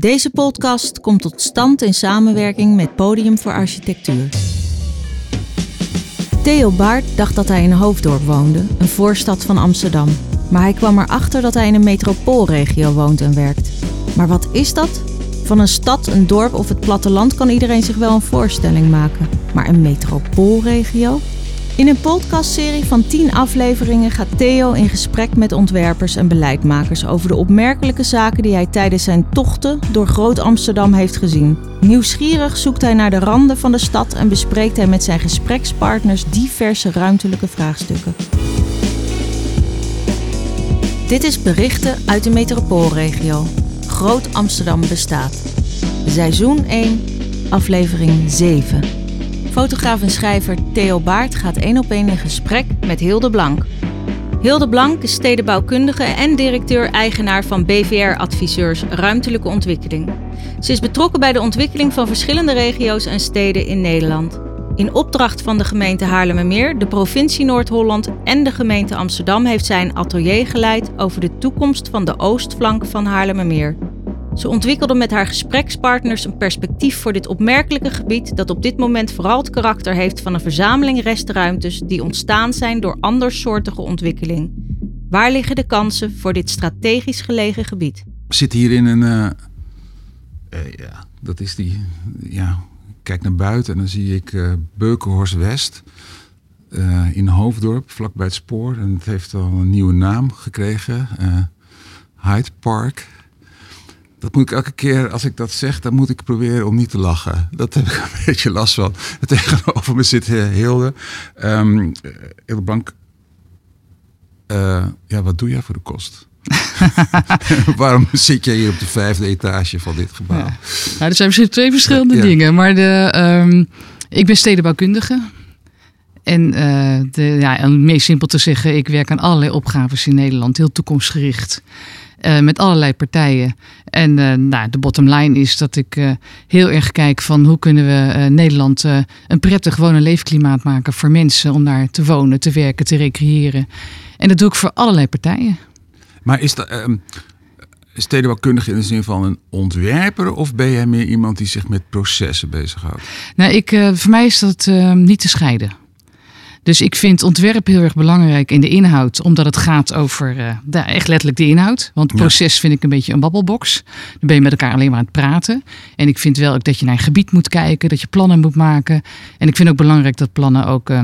Deze podcast komt tot stand in samenwerking met Podium voor Architectuur. Theo Baart dacht dat hij in Hoofddorp woonde, een voorstad van Amsterdam. Maar hij kwam erachter dat hij in een metropoolregio woont en werkt. Maar wat is dat? Van een stad, een dorp of het platteland kan iedereen zich wel een voorstelling maken. Maar een metropoolregio? In een podcastserie van 10 afleveringen gaat Theo in gesprek met ontwerpers en beleidmakers over de opmerkelijke zaken die hij tijdens zijn tochten door Groot Amsterdam heeft gezien. Nieuwsgierig zoekt hij naar de randen van de stad en bespreekt hij met zijn gesprekspartners diverse ruimtelijke vraagstukken. Dit is berichten uit de metropoolregio. Groot Amsterdam bestaat. Seizoen 1, aflevering 7. Fotograaf en schrijver Theo Baart gaat één op één in gesprek met Hilde Blank. Hilde Blank is stedenbouwkundige en directeur-eigenaar van BVR Adviseurs Ruimtelijke Ontwikkeling. Ze is betrokken bij de ontwikkeling van verschillende regio's en steden in Nederland. In opdracht van de gemeente Haarlemmermeer, de provincie Noord-Holland en de gemeente Amsterdam heeft zij een atelier geleid over de toekomst van de oostflank van Haarlemmermeer. Ze ontwikkelde met haar gesprekspartners een perspectief voor dit opmerkelijke gebied dat op dit moment vooral het karakter heeft van een verzameling restruimtes die ontstaan zijn door andersoortige ontwikkeling. Waar liggen de kansen voor dit strategisch gelegen gebied? Zitten hier in een. Uh, uh, ja, dat is die. Ja, kijk naar buiten en dan zie ik uh, Beukenhorst West. in Hoofddorp, vlakbij het spoor. En het heeft al een nieuwe naam gekregen. Hyde Park. Dat moet ik elke keer, als ik dat zeg, dan moet ik proberen om niet te lachen. Dat heb ik een beetje last van. Tegenover me zit Hilde. Um, Hilde Blank. Uh, ja, wat doe jij voor de kost? Waarom zit jij hier op de vijfde etage van dit gebouw? Ja. Nou, er zijn misschien twee verschillende ja. dingen. Maar de, um, ik ben stedenbouwkundige. En uh, de, ja, om het meest simpel te zeggen, ik werk aan allerlei opgaves in Nederland, heel toekomstgericht. Uh, met allerlei partijen. En uh, nou, de bottom line is dat ik uh, heel erg kijk van hoe kunnen we Nederland een prettig wonen leefklimaat maken voor mensen om daar te wonen, te werken, te recreëren. En dat doe ik voor allerlei partijen. Maar is dat ehm, stedenbouwkundig in de zin van een ontwerper of ben jij meer iemand die zich met processen bezighoudt? Nou, ik, voor mij is dat ehm, niet te scheiden. Dus ik vind ontwerp heel erg belangrijk in de inhoud, omdat het gaat over uh, de, echt letterlijk de inhoud. Want het proces vind ik een beetje een babbelbox. Dan ben je met elkaar alleen maar aan het praten. En ik vind wel ook dat je naar een gebied moet kijken, dat je plannen moet maken. En ik vind ook belangrijk dat plannen ook uh,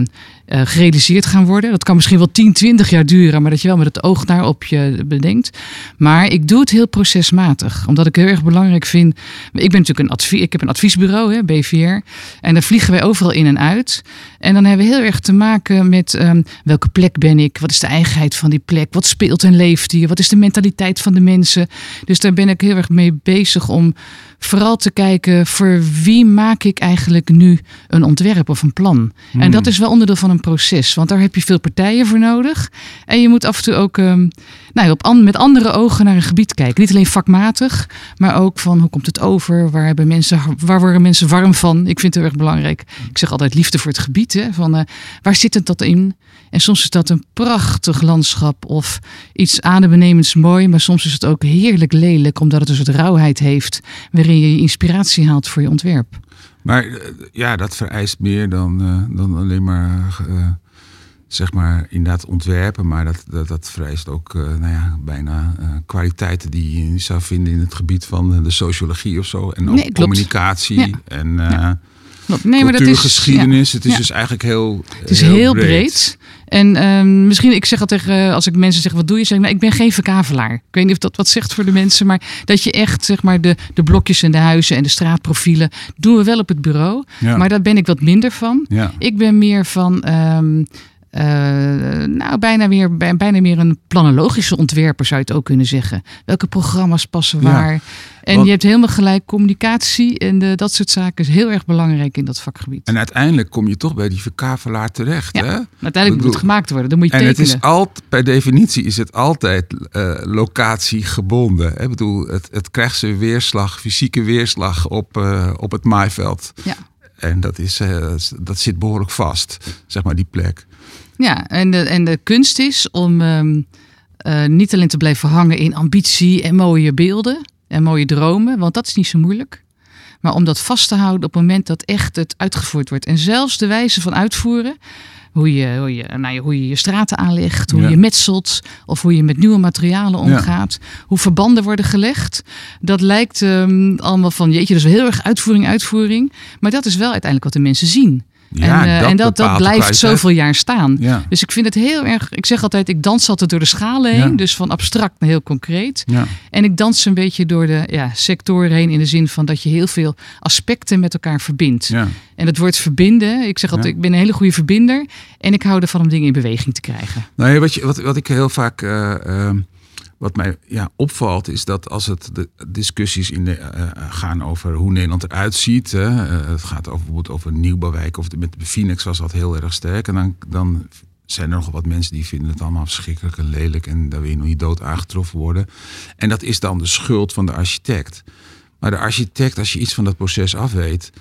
uh, gerealiseerd gaan worden. Dat kan misschien wel 10, 20 jaar duren, maar dat je wel met het oog daarop je bedenkt. Maar ik doe het heel procesmatig, omdat ik heel erg belangrijk vind. Ik ben natuurlijk een advies, ik heb een adviesbureau, hè, BVR, en daar vliegen wij overal in en uit. En dan hebben we heel erg te maken met um, welke plek ben ik, wat is de eigenheid van die plek, wat speelt en leeft hier, wat is de mentaliteit van de mensen. Dus daar ben ik heel erg mee bezig om vooral te kijken voor wie maak ik eigenlijk nu een ontwerp of een plan. Hmm. En dat is wel onderdeel van een proces, want daar heb je veel partijen voor nodig. En je moet af en toe ook um, nou, op an met andere ogen naar een gebied kijken. Niet alleen vakmatig, maar ook van hoe komt het over? Waar, hebben mensen, waar worden mensen warm van? Ik vind het heel erg belangrijk. Ik zeg altijd liefde voor het gebied. Hè? Van, uh, waar zit het dat in? En soms is dat een prachtig landschap of iets adembenemends mooi, maar soms is het ook heerlijk lelijk, omdat het een soort rauwheid heeft, waarin je je inspiratie haalt voor je ontwerp. Maar ja, dat vereist meer dan, uh, dan alleen maar, uh, zeg maar, inderdaad ontwerpen. Maar dat, dat, dat vereist ook, uh, nou ja, bijna kwaliteiten die je zou vinden in het gebied van de sociologie of zo. En ook nee, communicatie ja. en... Ja. Nee, maar dat is geschiedenis. Ja. Het is ja. dus eigenlijk heel. Het is heel, heel breed. breed. En um, misschien, ik zeg al tegen, als ik mensen zeg, wat doe je? Zeg, nou, ik ben geen verkavelaar. Ik weet niet of dat wat zegt voor de mensen, maar dat je echt, zeg maar, de, de blokjes en de huizen en de straatprofielen doen we wel op het bureau. Ja. Maar daar ben ik wat minder van. Ik ben meer van. Um, uh, nou, bijna meer, bijna meer een planologische ontwerper zou je het ook kunnen zeggen. Welke programma's passen waar? Ja, en want, je hebt helemaal gelijk, communicatie en de, dat soort zaken is heel erg belangrijk in dat vakgebied. En uiteindelijk kom je toch bij die verkavelaar terecht. Ja, hè? uiteindelijk bedoel, moet het gemaakt worden, dan moet je en tekenen. het is altijd, per definitie is het altijd uh, locatiegebonden. Hè? Ik bedoel, het, het krijgt zijn weerslag, fysieke weerslag op, uh, op het maaiveld. Ja. En dat, is, dat zit behoorlijk vast, zeg maar, die plek. Ja, en de, en de kunst is om um, uh, niet alleen te blijven hangen in ambitie en mooie beelden. en mooie dromen, want dat is niet zo moeilijk. Maar om dat vast te houden op het moment dat echt het uitgevoerd wordt. En zelfs de wijze van uitvoeren, hoe je, hoe je, nou ja, hoe je je straten aanlegt, hoe Ja. je metselt of hoe je met nieuwe materialen omgaat, hoe verbanden worden gelegd. Dat lijkt ehm, allemaal van, jeetje, wel heel erg uitvoering, uitvoering. Maar dat is wel uiteindelijk wat de mensen zien. Ja, en, eh, dat en dat, dat blijft zoveel jaar staan. Ja. Dus ik vind het heel erg. Ik zeg altijd, ik dans altijd door de schalen heen. Ja. Dus van abstract naar heel concreet. Ja. En ik dans een beetje door de ja, sectoren heen. In de zin van dat je heel veel aspecten met elkaar verbindt. En het woord verbinden. Ik zeg altijd, ik ben een hele goede verbinder. En ik hou ervan om dingen in beweging te krijgen. Nou ja, wat, je, wat, wat ik heel vaak. eh, ehm, wat mij ja, opvalt, is dat als het de discussies in eh, eh, gaan over hoe Nederland eruit ziet. hè, eh, het gaat over, bijvoorbeeld over nieuwbouwwijk of de- met de Phoenix was dat heel erg sterk. En dan, dan zijn er nogal wat mensen die vinden het allemaal verschrikkelijk en lelijk. En daar wil je nog niet dood aangetroffen worden. En dat is dan de schuld van de architect. Maar de architect, als je iets van dat proces af weet.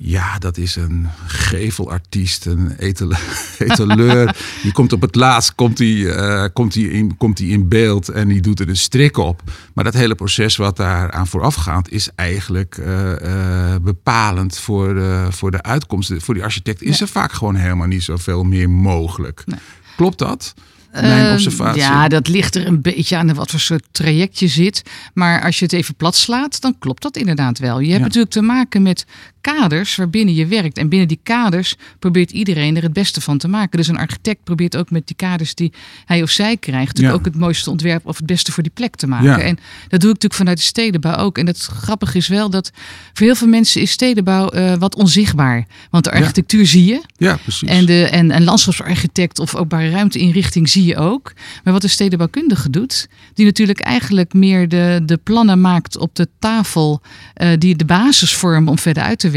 Ja, dat is een gevelartiest, een etale- etaleur. die komt op het laatst komt die, eh, komt die in, komt die in beeld en die doet er een strik op. Maar dat hele proces wat daar aan voorafgaat is eigenlijk eh, eh, bepalend voor de, voor de uitkomst. Voor die architect is er vaak gewoon helemaal niet zoveel meer mogelijk. Nee. Klopt dat? Mijn Ehm, observatie. Ja, dat ligt er een beetje aan wat voor soort traject je zit. Maar als je het even plat slaat, dan klopt dat inderdaad wel. Je hebt Ja. natuurlijk te maken met kaders waarbinnen je werkt. En binnen die kaders probeert iedereen er het beste van te maken. Dus een architect probeert ook met die kaders die hij of zij krijgt... Ja. ook het mooiste ontwerp of het beste voor die plek te maken. Ja. En dat doe ik natuurlijk vanuit de stedenbouw ook. En het grappige is wel dat voor heel veel mensen is stedenbouw eh, wat onzichtbaar. Want de Ja. architectuur zie je. Ja, precies. En, de, en, en landschapsarchitect of openbare ruimteinrichting zie je ook. Maar wat de stedenbouwkundige doet, die natuurlijk eigenlijk meer de, de plannen maakt op de tafel, eh, die de basis vormen om verder uit te werken,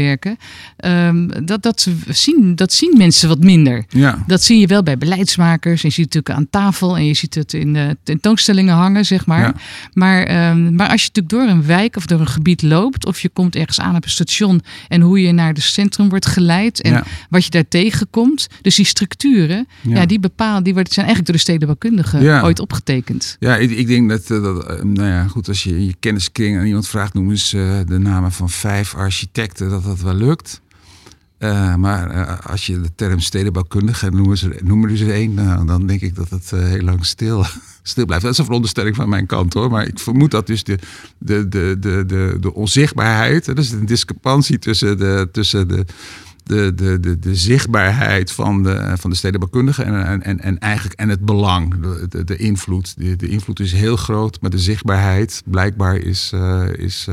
ehm, dat, dat, zien, dat zien mensen wat minder. ja. Dat zie je wel bij beleidsmakers. En je ziet het natuurlijk aan tafel en je ziet het in de tentoonstellingen hangen, zeg maar. Ja. Maar, ehm, maar als je natuurlijk door een wijk of door een gebied loopt, of je komt ergens aan op een station en hoe je naar het centrum wordt geleid en Ja. wat je daar tegenkomt, dus die structuren, ja. Die bepalen, die worden, zijn eigenlijk door de stedenbouwkundigen Ja. ooit opgetekend. Ja, ik, ik denk dat, eh, dat eh, nou ja, goed, als je je kenniskring aan iemand vraagt, noem eens eh, de namen van vijf architecten, dat dat wel lukt. Eh, maar eh, als je de term stedenbouwkundige noemen ze, noemen er eens één, nou, dan denk ik dat het eh, heel lang stil, stil blijft. Dat is een veronderstelling van mijn kant hoor, maar ik vermoed dat dus de, de, de, de, de, de onzichtbaarheid, er is een discrepantie tussen de, tussen de, de, de, de, zichtbaarheid van de, van de stedenbouwkundige en, en, en, en eigenlijk en het belang, de, de, de invloed. De, de invloed is heel groot, maar de zichtbaarheid blijkbaar is, is,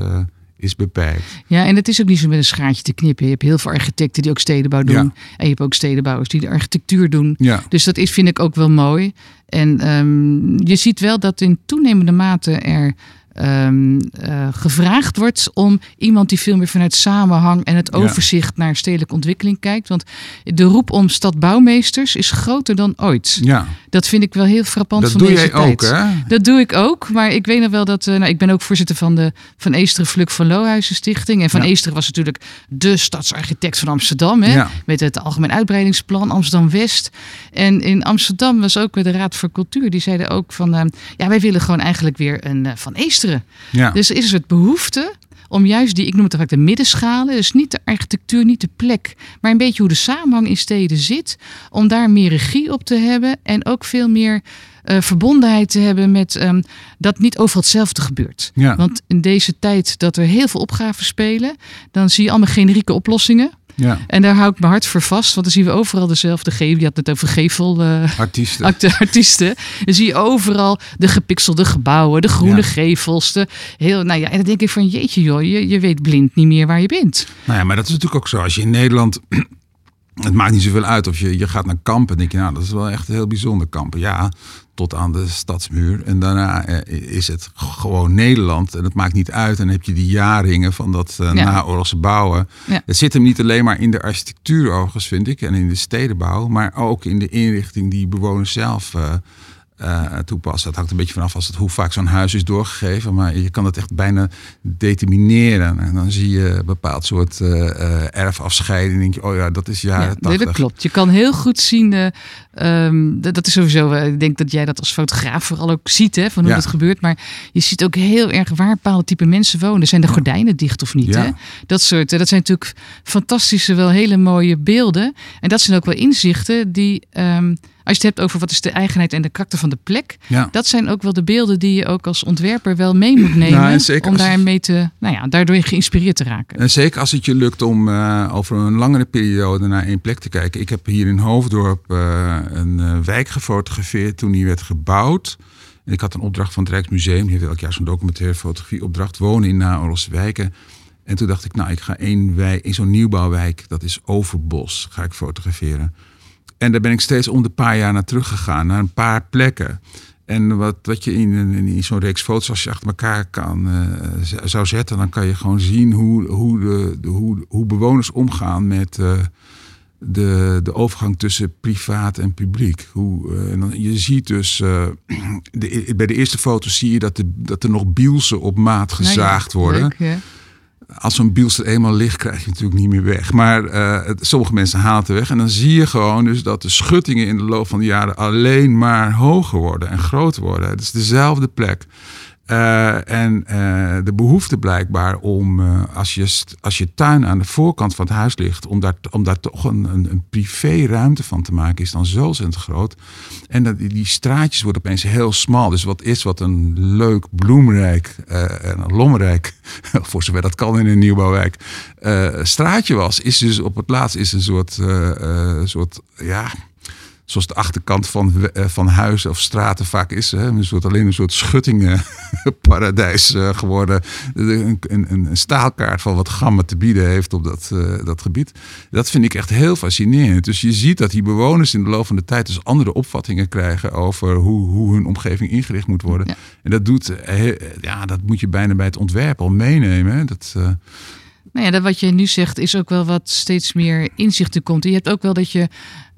is beperkt. Ja, en het is ook niet zo met een schaartje te knippen. Je hebt heel veel architecten die ook stedenbouw doen. Ja. En je hebt ook stedenbouwers die de architectuur doen. Ja, Dus dat is, vind ik ook wel mooi. En ehm, je ziet wel dat in toenemende mate er ehm, eh, gevraagd wordt om iemand die veel meer vanuit samenhang en het Ja. overzicht naar stedelijke ontwikkeling kijkt. Want de roep om stadbouwmeesters is groter dan ooit. ja. Dat vind ik wel heel frappant dat van doe deze tijd. ook hè? Dat doe ik ook, maar ik weet nog wel dat. eh, nou, ik ben ook voorzitter van de Van Eesteren Fluk van Lohuizen Stichting. En Van Ja. Eesteren was natuurlijk de stadsarchitect van Amsterdam. Hè? Ja. Met het Algemeen Uitbreidingsplan Amsterdam West. En in Amsterdam was ook de Raad voor Cultuur. Die zeiden ook van. eh, ja, wij willen gewoon eigenlijk weer een eh, Van Eesteren. Ja. Dus is het behoefte om juist die, ik noem het vaak de middenschalen, dus niet de architectuur, niet de plek, maar een beetje hoe de samenhang in steden zit, om daar meer regie op te hebben en ook veel meer eh, verbondenheid te hebben met ehm, dat niet overal hetzelfde gebeurt. Ja. Want in deze tijd dat er heel veel opgaven spelen, dan zie je allemaal generieke oplossingen. Ja. En daar hou ik mijn hart voor vast, want dan zien we overal dezelfde gevel. Je had het over gevel. eh, Artiesten. artiesten. Dan zie je overal de gepixelde gebouwen, de groene Ja. gevels. De heel, nou ja, en dan denk ik van jeetje joh, je, je weet blind niet meer waar je bent. Nou ja, maar dat is natuurlijk ook zo. Als je in Nederland. Het maakt niet zoveel uit of je, je gaat naar kampen. denk je, nou, dat is wel echt een heel bijzonder kampen. Ja, tot aan de stadsmuur. En daarna eh, is het gewoon Nederland. En het maakt niet uit. En dan heb je die jaarringen van dat eh, Ja. naoorlogse bouwen. Ja. Het zit hem niet alleen maar in de architectuur overigens, vind ik. En in de stedenbouw. Maar ook in de inrichting die bewoners zelf eh, uh, toepassen. Dat hangt een beetje vanaf als het, hoe vaak zo'n huis is doorgegeven. Maar je kan het echt bijna determineren. En dan zie je een bepaald soort uh, erfafscheiding. denk je, oh ja, dat is jaren ja, 80. Nee, dat klopt. Je kan heel goed zien... Um, dat, is sowieso... ik denk dat jij dat als fotograaf vooral ook ziet, hè, van hoe dat gebeurt. Maar je ziet ook heel erg waar bepaalde type mensen wonen. Zijn de gordijnen dicht of niet? Hè? Dat soort... Dat zijn natuurlijk fantastische, wel hele mooie beelden. En dat zijn ook wel inzichten die... Um, als je het hebt over wat is de eigenheid en de karakter van de plek, ja. dat zijn ook wel de beelden die je ook als ontwerper wel mee moet nemen. Nou, om daarmee te, nou ja, daardoor geïnspireerd te raken. En zeker als het je lukt om uh, over een langere periode naar één plek te kijken. Ik heb hier in Hoofddorp uh, een uh, wijk gefotografeerd toen die werd gebouwd. En ik had een opdracht van het Rijksmuseum, die heeft elk jaar zo'n documentaire fotografieopdracht, wonen in naoorlogse wijken. En toen dacht ik, nou, ik ga één wijk, in zo'n nieuwbouwwijk, dat is Overbos, ga ik fotograferen. En daar ben ik steeds om de paar jaar naar teruggegaan, naar een paar plekken. En wat, wat je in, in, zo'n reeks foto's, als je achter elkaar kan, uh, zou zetten, dan kan je gewoon zien hoe, hoe, de, de hoe, hoe bewoners omgaan met uh, de, de overgang tussen privaat en publiek. Hoe, uh, en dan, je ziet dus, de, bij de eerste foto's zie je dat, de, dat er nog bielsen op maat gezaagd worden. Leuk, ja als zo'n biels er eenmaal ligt, krijg je natuurlijk niet meer weg. Maar uh, sommige mensen halen het weg. En dan zie je gewoon dus dat de schuttingen in de loop van de jaren alleen maar hoger worden en groter worden. Het is dezelfde plek. Uh, en uh, de behoefte blijkbaar om, uh, als, je, als je tuin aan de voorkant van het huis ligt, om daar, om daar toch een, een, een privé ruimte van te maken, is dan zo groot. En dat, die straatjes worden opeens heel smal. Dus wat is wat een leuk, bloemrijk en een lomrijk, voor zover dat kan in een nieuwbouwwijk, straatje was, is dus op het laatst is een soort, soort ja zoals de achterkant van, eh, van huizen of straten vaak is. Hè, een soort, alleen een soort schuttingenparadijs uh, geworden. Een, een, een, staalkaart van wat Gamma te bieden heeft op dat, uh, dat gebied. Dat vind ik echt heel fascinerend. Dus je ziet dat die bewoners in de loop van de tijd dus andere opvattingen krijgen over hoe, hoe hun omgeving ingericht moet worden. En dat, doet, ja, dat moet je bijna bij het ontwerp al meenemen. Hè. Dat, nou ja, dat wat je nu zegt is ook wel wat steeds meer inzichten komt. Je hebt ook wel dat je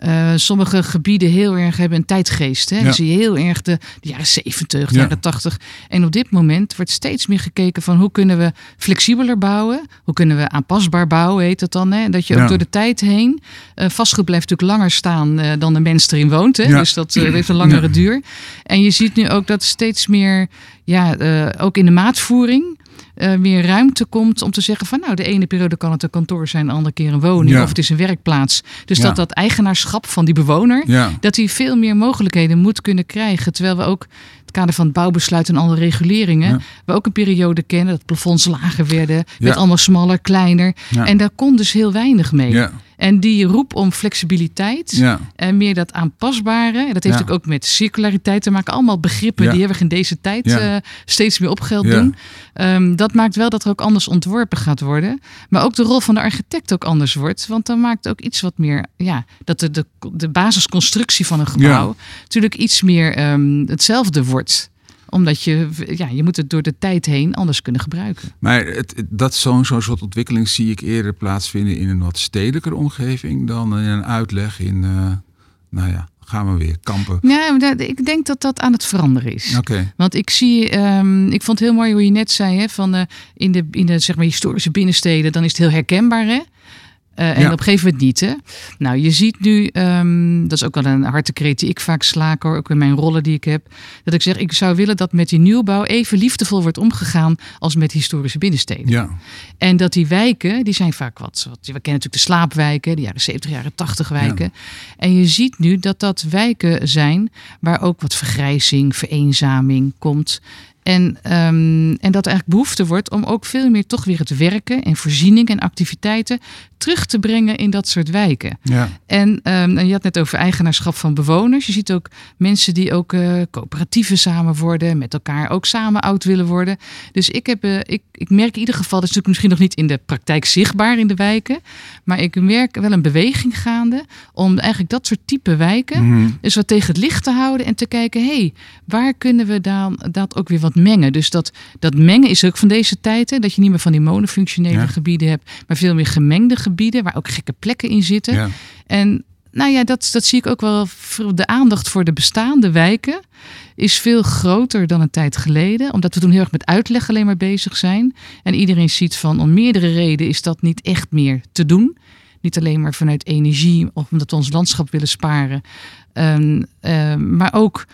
uh, sommige gebieden heel erg hebben een tijdgeest. Hè? Ja. zie je heel erg de, de jaren 70, de jaren 80. En op dit moment wordt steeds meer gekeken van hoe kunnen we flexibeler bouwen? Hoe kunnen we aanpasbaar bouwen, heet het dan. Hè? Dat je ook door de tijd heen uh, vastgoed blijft natuurlijk langer staan uh, dan de mens erin woont. Hè? Dus dat heeft een langere duur. En je ziet nu ook dat steeds meer, ja, ook in de maatvoering uh, meer ruimte komt om te zeggen van nou, de ene periode kan het een kantoor zijn, de andere keer een woning of het is een werkplaats. Dus dat dat eigenaarschap van die bewoner, dat hij veel meer mogelijkheden moet kunnen krijgen. Terwijl we ook het kader van het bouwbesluit en andere reguleringen, we ook een periode kennen dat plafonds lager werden, werd allemaal smaller, kleiner. En daar kon dus heel weinig mee. En die roep om flexibiliteit ja. en meer dat aanpasbare. Dat heeft ook met circulariteit te maken. Allemaal begrippen die we in deze tijd uh, steeds meer opgeld doen. Um, dat maakt wel dat er ook anders ontworpen gaat worden. Maar ook de rol van de architect ook anders wordt. Want dan maakt ook iets wat meer, ja, dat de, de, de basisconstructie van een gebouw natuurlijk iets meer um, hetzelfde wordt omdat je, ja, je moet het door de tijd heen anders kunnen gebruiken. Maar het, dat zo'n zo'n soort ontwikkeling zie ik eerder plaatsvinden in een wat stedelijker omgeving dan in een uitleg in, uh, nou ja, gaan we weer kampen. Ja, ik denk dat dat aan het veranderen is. Oké. Want ik zie, um, ik vond het heel mooi hoe je net zei, hè, van uh, in de, in de zeg maar, historische binnensteden, dan is het heel herkenbaar. Hè? Uh, en op een gegeven moment niet. Hè? Nou, je ziet nu, um, dat is ook wel een hartekreet die ik vaak slaak hoor, ook in mijn rollen die ik heb. Dat ik zeg, ik zou willen dat met die nieuwbouw even liefdevol wordt omgegaan als met historische binnensteden. Ja. En dat die wijken, die zijn vaak wat, wat we kennen natuurlijk de slaapwijken, de jaren 70, jaren 80 wijken. En je ziet nu dat dat wijken zijn waar ook wat vergrijzing, vereenzaming komt. En, um, en dat er eigenlijk behoefte wordt om ook veel meer toch weer het werken en voorziening en activiteiten terug te brengen in dat soort wijken. Ja. En, um, en je had net over eigenaarschap van bewoners. Je ziet ook mensen die ook uh, coöperatieven samen worden, met elkaar ook samen oud willen worden. Dus ik, heb, uh, ik, ik merk in ieder geval, dat is natuurlijk misschien nog niet in de praktijk zichtbaar in de wijken, maar ik merk wel een beweging gaande om eigenlijk dat soort type wijken mm dus wat tegen het licht te houden en te kijken, hé, hey, waar kunnen we dan dat ook weer wat mengen? Dus dat, dat mengen is ook van deze tijd, hè, dat je niet meer van die monofunctionele gebieden hebt, maar veel meer gemengde gebieden, waar ook gekke plekken in zitten. Ja. En nou ja, dat, dat zie ik ook wel. De aandacht voor de bestaande wijken is veel groter dan een tijd geleden. Omdat we toen heel erg met uitleg alleen maar bezig zijn. En iedereen ziet van om meerdere redenen is dat niet echt meer te doen. Niet alleen maar vanuit energie of omdat we ons landschap willen sparen. Um, maar ook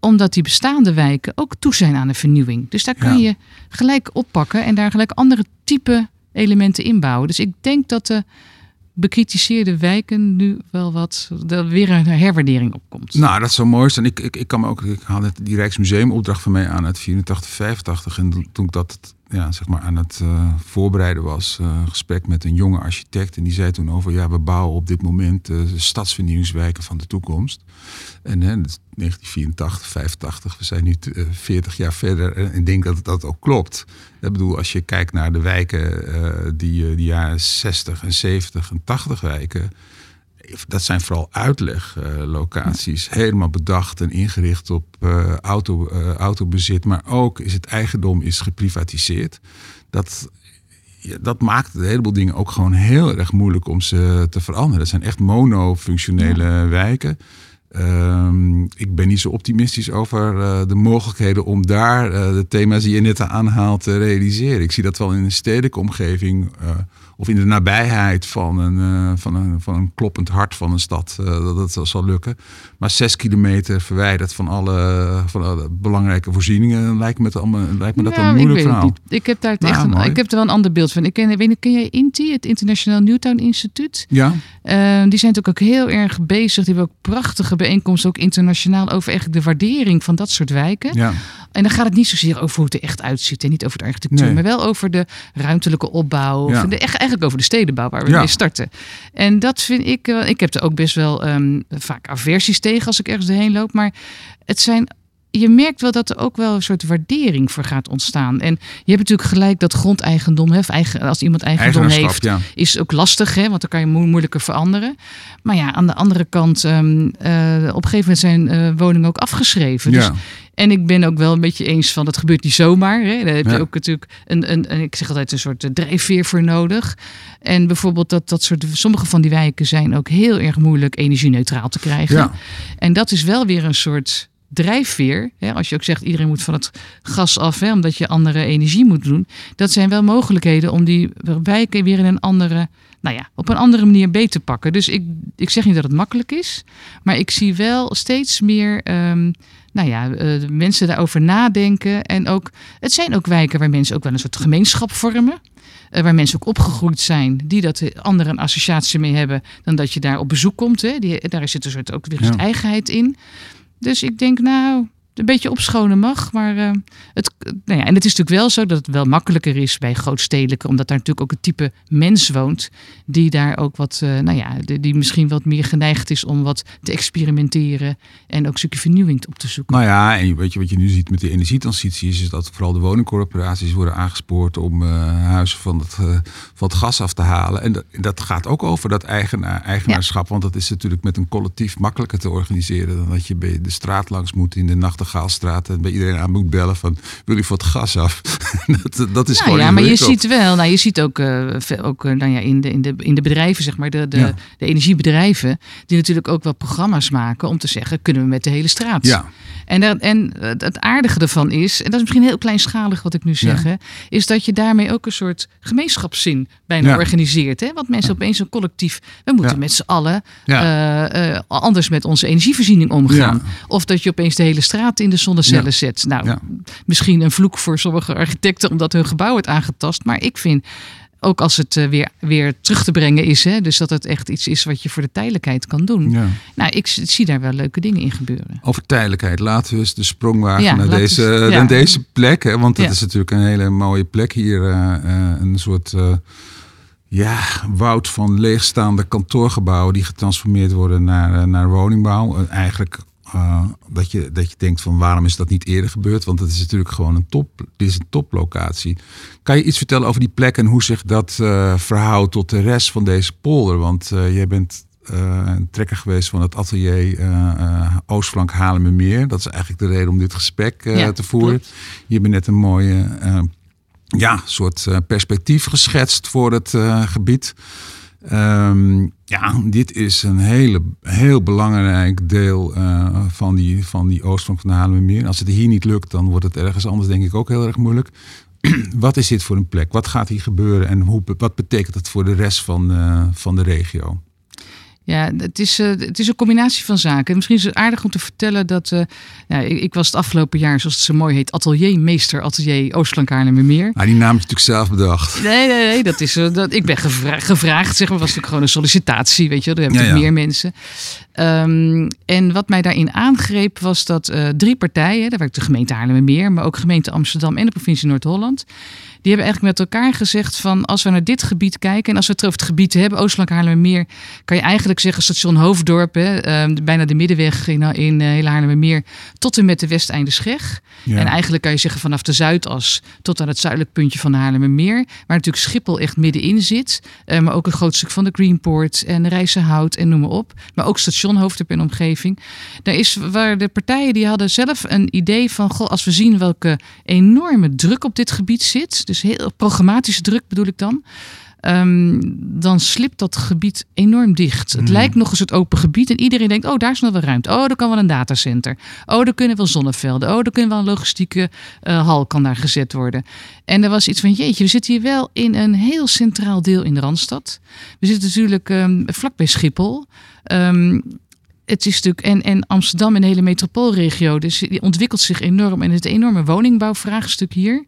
omdat die bestaande wijken ook toe zijn aan een vernieuwing. Dus daar kun je gelijk oppakken en daar gelijk andere type elementen inbouwen. Dus ik denk dat de bekritiseerde wijken nu wel wat er weer een herwaardering opkomt. Nou, dat zou mooi zijn. Ik, ik, ik kan me ook, ik had die Rijksmuseum opdracht van mij aan uit 84, 85 en toen ik dat ja, zeg maar aan het uh, voorbereiden was, uh, gesprek met een jonge architect. En die zei toen over, ja, we bouwen op dit moment uh, de stadsvernieuwingswijken van de toekomst. En hè, 1984, 85, we zijn nu 40 jaar verder. En ik denk dat dat ook klopt. Ik bedoel, als je kijkt naar de wijken die de jaren 60 en 70 en 80 wijken dat zijn vooral uitleglocaties. helemaal bedacht en ingericht op uh, auto, uh, autobezit. Maar ook is het eigendom is geprivatiseerd. Dat, dat maakt een heleboel dingen ook gewoon heel erg moeilijk om ze te veranderen. Dat zijn echt monofunctionele ja. wijken. Um, ik ben niet zo optimistisch over uh, de mogelijkheden om daar uh, de thema's die je net aanhaalt te realiseren. Ik zie dat wel in een stedelijke omgeving uh, of in de nabijheid van een, uh, van een, van een kloppend hart van een stad, uh, dat dat zal lukken. Maar zes kilometer verwijderd van alle, van alle belangrijke voorzieningen lijkt me, allemaal, lijkt me dat een moeilijk ik weet verhaal. Het. Ik heb daar Nou, echt een, mooi. ik heb er wel een ander beeld van. Ik ken, weet, ken jij INTI, het Internationaal Newtown Instituut? Ja, Eh, die zijn natuurlijk ook heel erg bezig. Die hebben ook prachtige bijeenkomsten, ook internationaal, over eigenlijk de waardering van dat soort wijken. ja, En dan gaat het niet zozeer over hoe het er echt uitziet en niet over de architectuur, Nee. maar wel over de ruimtelijke opbouw. Ja. Of de, eigenlijk over de stedenbouw waar we Ja. mee starten. En dat vind ik, wel- ik heb er ook best wel ehm, vaak aversies tegen als ik ergens doorheen loop. Maar het zijn, je merkt wel dat er ook wel een soort waardering voor gaat ontstaan. En je hebt natuurlijk gelijk dat grondeigendom, hè, eigen, als iemand eigendom heeft, ja. is ook lastig, hè, want dan kan je mo- moeilijker veranderen. Maar ja, aan de andere kant, ehm, eh, op een gegeven moment zijn eh, woningen ook afgeschreven. Dus en ik ben ook wel een beetje eens van dat gebeurt niet zomaar. Hè. Daar heb je Ja. ook natuurlijk een, een, een, ik zeg altijd een soort eh, drijfveer voor nodig. En bijvoorbeeld dat, dat soort, sommige van die wijken zijn ook heel erg moeilijk energie-neutraal te krijgen. En dat is wel weer een soort drijfveer. Hè. Als je ook zegt iedereen moet van het gas af, hè, omdat je andere energie moet doen. Dat zijn wel mogelijkheden om die wijken weer in een andere, nou ja, op een andere manier beter te pakken. Dus ik, ik zeg niet dat het makkelijk is, maar ik zie wel steeds meer. ehm, nou ja, eh, mensen daarover nadenken. En ook, het zijn ook wijken waar mensen ook wel een soort gemeenschap vormen. Eh, waar mensen ook opgegroeid zijn, die dat de anderen een associatie mee hebben, dan dat je daar op bezoek komt. Hè. Die, daar zit een soort ook weer Ja. eigenheid in. Dus ik denk, nou, een beetje opschonen mag. Maar eh, het, nou ja, en het is natuurlijk wel zo dat het wel makkelijker is bij grootstedelijke, omdat daar natuurlijk ook een type mens woont, die daar ook wat, eh, nou ja, die, die misschien wat meer geneigd is om wat te experimenteren en ook een stukje vernieuwing op te zoeken. Nou ja, en weet je wat je nu ziet met de energietransitie is, is dat vooral de woningcorporaties worden aangespoord om eh, huizen van het, van het gas af te halen. En dat, dat gaat ook over dat eigenaar, eigenaarschap, want dat is natuurlijk met een collectief makkelijker te organiseren dan dat je bij de straat langs moet in de Nachtegaalstraat en bij iedereen aan moet bellen van wil je voor het gas af? dat, dat is Nou gewoon ja, maar je ziet wel, nou, je ziet ook, eh, ve- ook eh, nou ja, in, de, in, de, in de bedrijven, zeg maar, de, de, Ja. de energiebedrijven, die natuurlijk ook wel programma's maken om te zeggen, kunnen we met de hele straat? Ja, En, dat, en het aardige ervan is, en dat is misschien heel kleinschalig wat ik nu zeg, Ja. hè, is dat je daarmee ook een soort gemeenschapszin bijna Ja. organiseert. Hè? Want mensen opeens een collectief, we moeten met z'n allen eh, eh, anders met onze energievoorziening omgaan. Of dat je opeens de hele straat in de zonnecellen zet. Nou, misschien een vloek voor sommige architecten omdat hun gebouw wordt aangetast. Maar ik vind, ook als het eh, weer, weer terug te brengen is, hè, dus dat het echt iets is wat je voor de tijdelijkheid kan doen. ja. Nou, ik zie daar wel leuke dingen in gebeuren. Over tijdelijkheid, laten we eens de sprong wagen Ja, naar, deze, we ja. naar deze plek. Hè? Want het is natuurlijk een hele mooie plek hier. eh, eh, een soort eh, ja, woud van leegstaande kantoorgebouwen die getransformeerd worden naar, eh, naar woningbouw. En eigenlijk eh, dat, je, dat je denkt van waarom is dat niet eerder gebeurd? Want het is natuurlijk gewoon een top, dit is een toplocatie. Kan je iets vertellen over die plek en hoe zich dat eh, verhoudt tot de rest van deze polder? Want eh, jij bent een trekker geweest van het atelier Oostflank Haarlemmermeer. Dat is eigenlijk de reden om dit gesprek Ja, te voeren. klopt. Je hebt net een mooie ja, soort perspectief geschetst voor het gebied. Ehm, ja, dit is een hele, heel belangrijk deel uh, van, die, van die oostflank van de Haarlemmermeer. Als het hier niet lukt, dan wordt het ergens anders denk ik ook heel erg moeilijk. wat is dit voor een plek? Wat gaat hier gebeuren en hoe, wat betekent het voor de rest van, uh, van de regio? Ja, het is, uh, het is een combinatie van zaken. Misschien is het aardig om te vertellen dat uh, ja, ik, ik, was het afgelopen jaar, zoals het zo mooi heet, ateliermeester atelier Oostland Meer. Maar die naam is natuurlijk zelf bedacht. Nee, nee, nee, dat is, uh, dat, ik ben gevra gevraagd, zeg maar, was natuurlijk gewoon een sollicitatie, weet je, er hebben ja, ja. meer mensen. Um, en wat mij daarin aangreep was dat drie partijen, daar werkt de gemeente Haarlemmermeer, maar ook gemeente Amsterdam en de provincie Noord-Holland, die hebben eigenlijk met elkaar gezegd van als we naar dit gebied kijken en als we het over het gebied hebben, Oostelijk Haarlemmermeer, kan je eigenlijk zeggen station Hoofddorp, hè, uh, bijna de middenweg in, in uh, hele Haarlemmermeer, tot en met de Westeinde Scheg. Ja. En eigenlijk kan je zeggen vanaf de Zuidas tot aan het zuidelijk puntje van Haarlemmermeer, waar natuurlijk Schiphol echt middenin zit, uh, maar ook een groot stuk van de Greenport en Rijssenhout en noem maar op. Maar ook station Hoofddorp en omgeving. Daar is waar de partijen die hadden zelf een idee van, goh, als we zien welke enorme druk op dit gebied zit, dus heel programmatische druk bedoel ik dan. Um, dan slipt dat gebied enorm dicht. Het mm. lijkt nog eens het open gebied en iedereen denkt, oh daar is nog wel ruimte. Oh, daar kan wel een datacenter. Oh, daar kunnen wel zonnevelden. Oh, daar kunnen wel een logistieke uh, hal kan daar gezet worden. En er was iets van, jeetje, we zitten hier wel in een heel centraal deel in de Randstad. We zitten natuurlijk um, vlakbij Schiphol. Um, het is natuurlijk, en, en Amsterdam en de hele metropoolregio, dus die ontwikkelt zich enorm. En het enorme woningbouwvraagstuk hier.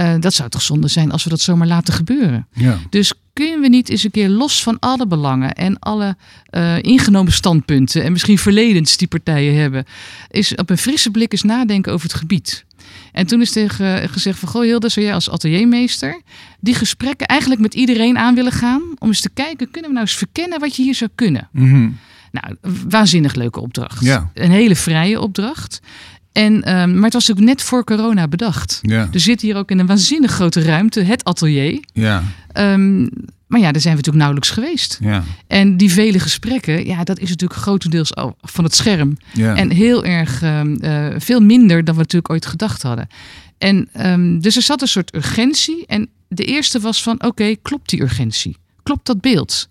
Uh, dat zou toch zonde zijn als we dat zomaar laten gebeuren. Ja. Dus kunnen we niet eens een keer los van alle belangen en alle uh, ingenomen standpunten en misschien verledens die partijen hebben, is op een frisse blik eens nadenken over het gebied. En toen is tegen gezegd van, goh Hilde, zou jij als ateliermeester die gesprekken eigenlijk met iedereen aan willen gaan om eens te kijken, kunnen we nou eens verkennen wat je hier zou kunnen? Mm -hmm. Nou, waanzinnig leuke opdracht. Ja. Een hele vrije opdracht. En, um, maar het was natuurlijk net voor corona bedacht. Ja. Er zit hier ook in een waanzinnig grote ruimte, het atelier. Ja. Um, maar ja, daar zijn we natuurlijk nauwelijks geweest. Ja. En die vele gesprekken, ja, dat is natuurlijk grotendeels van het scherm. Ja. En heel erg um, uh, veel minder dan we natuurlijk ooit gedacht hadden. En um, dus er zat een soort urgentie. En de eerste was van, oké, okay, klopt die urgentie? Klopt dat beeld?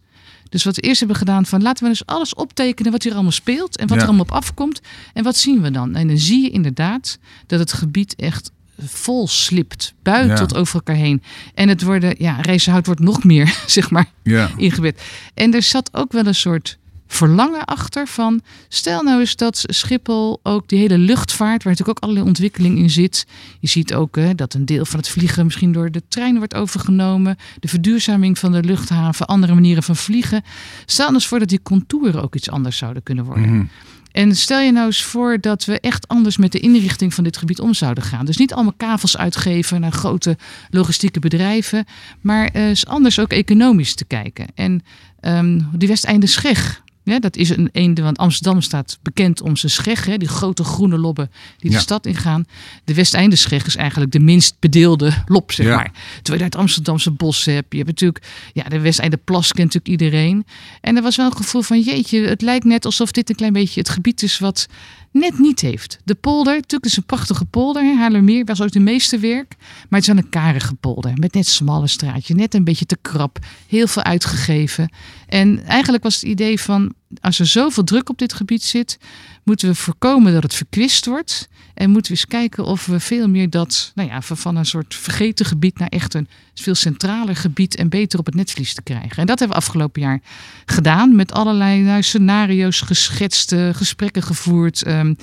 Dus wat we eerst hebben gedaan van laten we dus alles optekenen wat hier allemaal speelt en wat Ja. er allemaal op afkomt. En wat zien we dan? En dan zie je inderdaad dat het gebied echt vol slipt, buiten Ja. tot over elkaar heen. En het worden, ja, racehout wordt nog meer, zeg maar, Ja. ingebed. En er zat ook wel een soort verlangen achter van... stel nou eens dat Schiphol ook die hele luchtvaart... waar natuurlijk ook allerlei ontwikkeling in zit... je ziet ook hè, dat een deel van het vliegen misschien door de trein wordt overgenomen... de verduurzaming van de luchthaven, andere manieren van vliegen. Stel nou eens voor dat die contouren ook iets anders zouden kunnen worden. Mhm. En stel je nou eens voor dat we echt anders met de inrichting van dit gebied om zouden gaan. Dus niet allemaal kavels uitgeven naar grote logistieke bedrijven, maar eh, eens anders ook economisch te kijken. En ehm, die Westeinde Scheg, ja, dat is een eende, want Amsterdam staat bekend om zijn scheg, hè, die grote groene lobben die Ja. de stad ingaan. De Westeinde Scheg is eigenlijk de minst bedeelde lob, zeg Ja. maar. Terwijl je daar het Amsterdamse bos hebt. Je hebt natuurlijk, ja, de Westeinde Plas kent natuurlijk iedereen. En er was wel een gevoel van, jeetje, het lijkt net alsof dit een klein beetje het gebied is wat net niet heeft. De polder, natuurlijk is een prachtige polder, hè, Haarlemmermeer, was ook de meeste werk. Maar het is een karige polder, met net smalle straatje, net een beetje te krap, heel veel uitgegeven. En eigenlijk was het idee van, als er zoveel druk op dit gebied zit, moeten we voorkomen dat het verkwist wordt. En moeten we eens kijken of we veel meer dat, nou ja, van- een soort vergeten gebied naar echt een veel centraler gebied en beter op het netvlies te krijgen. En dat hebben we afgelopen jaar gedaan met allerlei nou, scenario's geschetst, eh, gesprekken gevoerd. ehm,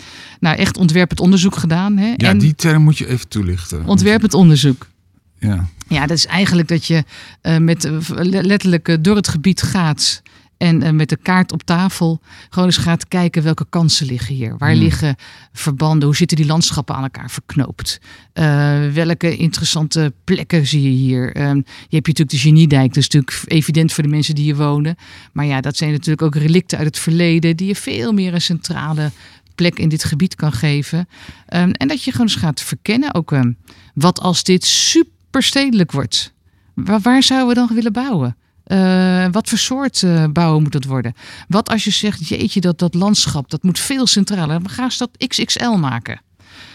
nou, echt ontwerpend onderzoek gedaan. Hè? Ja, en die term moet je even toelichten. ontwerpend onderzoek. Ja. Ja, dat is eigenlijk dat je eh, met, eh, le- letterlijk door het gebied gaat. En eh, met de kaart op tafel gewoon eens gaat kijken welke kansen liggen hier. Waar Hmm. liggen verbanden? Hoe zitten die landschappen aan elkaar verknoopt? Eh, welke interessante plekken zie je hier? Ehm, je hebt hier natuurlijk de Geniedijk. Dat is natuurlijk evident voor de mensen die hier wonen. Maar ja, dat zijn natuurlijk ook relicten uit het verleden. Die je veel meer een centrale plek in dit gebied kan geven. Ehm, en dat je gewoon eens gaat verkennen. Ook ehm, wat als dit superstedelijk wordt? Waar, waar zouden we dan willen bouwen? Eh, wat voor soort eh, bouwen moet het worden? Wat als je zegt, jeetje, dat, dat landschap, dat moet veel centraler. We gaan eens dat XXL maken.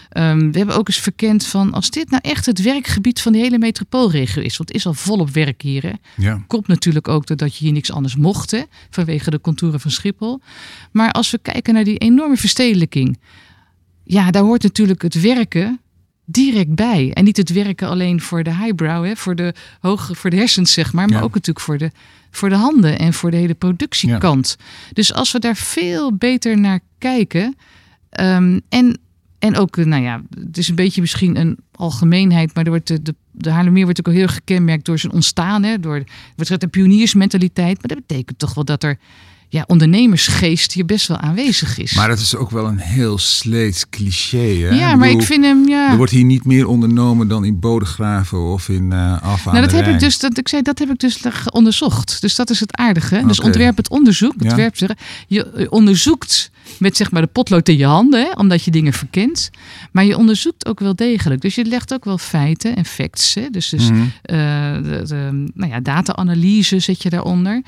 Ehm, we hebben ook eens verkend van als dit nou echt het werkgebied van de hele metropoolregio is, want het is al volop werk hier. Hè? Ja. Komt natuurlijk ook doordat je hier niks anders mocht hè, vanwege de contouren van Schiphol. Maar als we kijken naar die enorme verstedelijking, ja, daar hoort natuurlijk het werken direct bij. En niet het werken alleen voor de highbrow, hè, voor, de hoge, voor de hersens, zeg maar, maar Ja. ook natuurlijk voor de, voor de handen en voor de hele productiekant. Dus als we daar veel beter naar kijken. ehm, en, en ook, eh, nou ja, het is een beetje misschien een algemeenheid, maar er wordt de, de, de Haarlemmeer wordt ook al heel erg gekenmerkt door zijn ontstaan. Hè, door, wordt een pioniersmentaliteit. Maar dat betekent toch wel dat er ja, ondernemersgeest hier best wel aanwezig is. Maar dat is ook wel een heel sleets cliché. Hè? ja, maar ik vind hem, ja. Er wordt hier niet meer ondernomen dan in Bodegraven of in uh, Alphen Nou, dat heb ik dus, dat, ik zei, dat heb ik dus onderzocht. Dus dat is het aardige. Dus ontwerp het onderzoek. Het Ja. je eh, onderzoekt met zeg maar de potlood in je handen, hè, omdat je dingen verkent. Maar je onderzoekt ook wel degelijk. Dus je legt ook wel feiten en facts. Hè. Dus, dus Mhm. eh, de, de, nou ja, data-analyse zet je daaronder.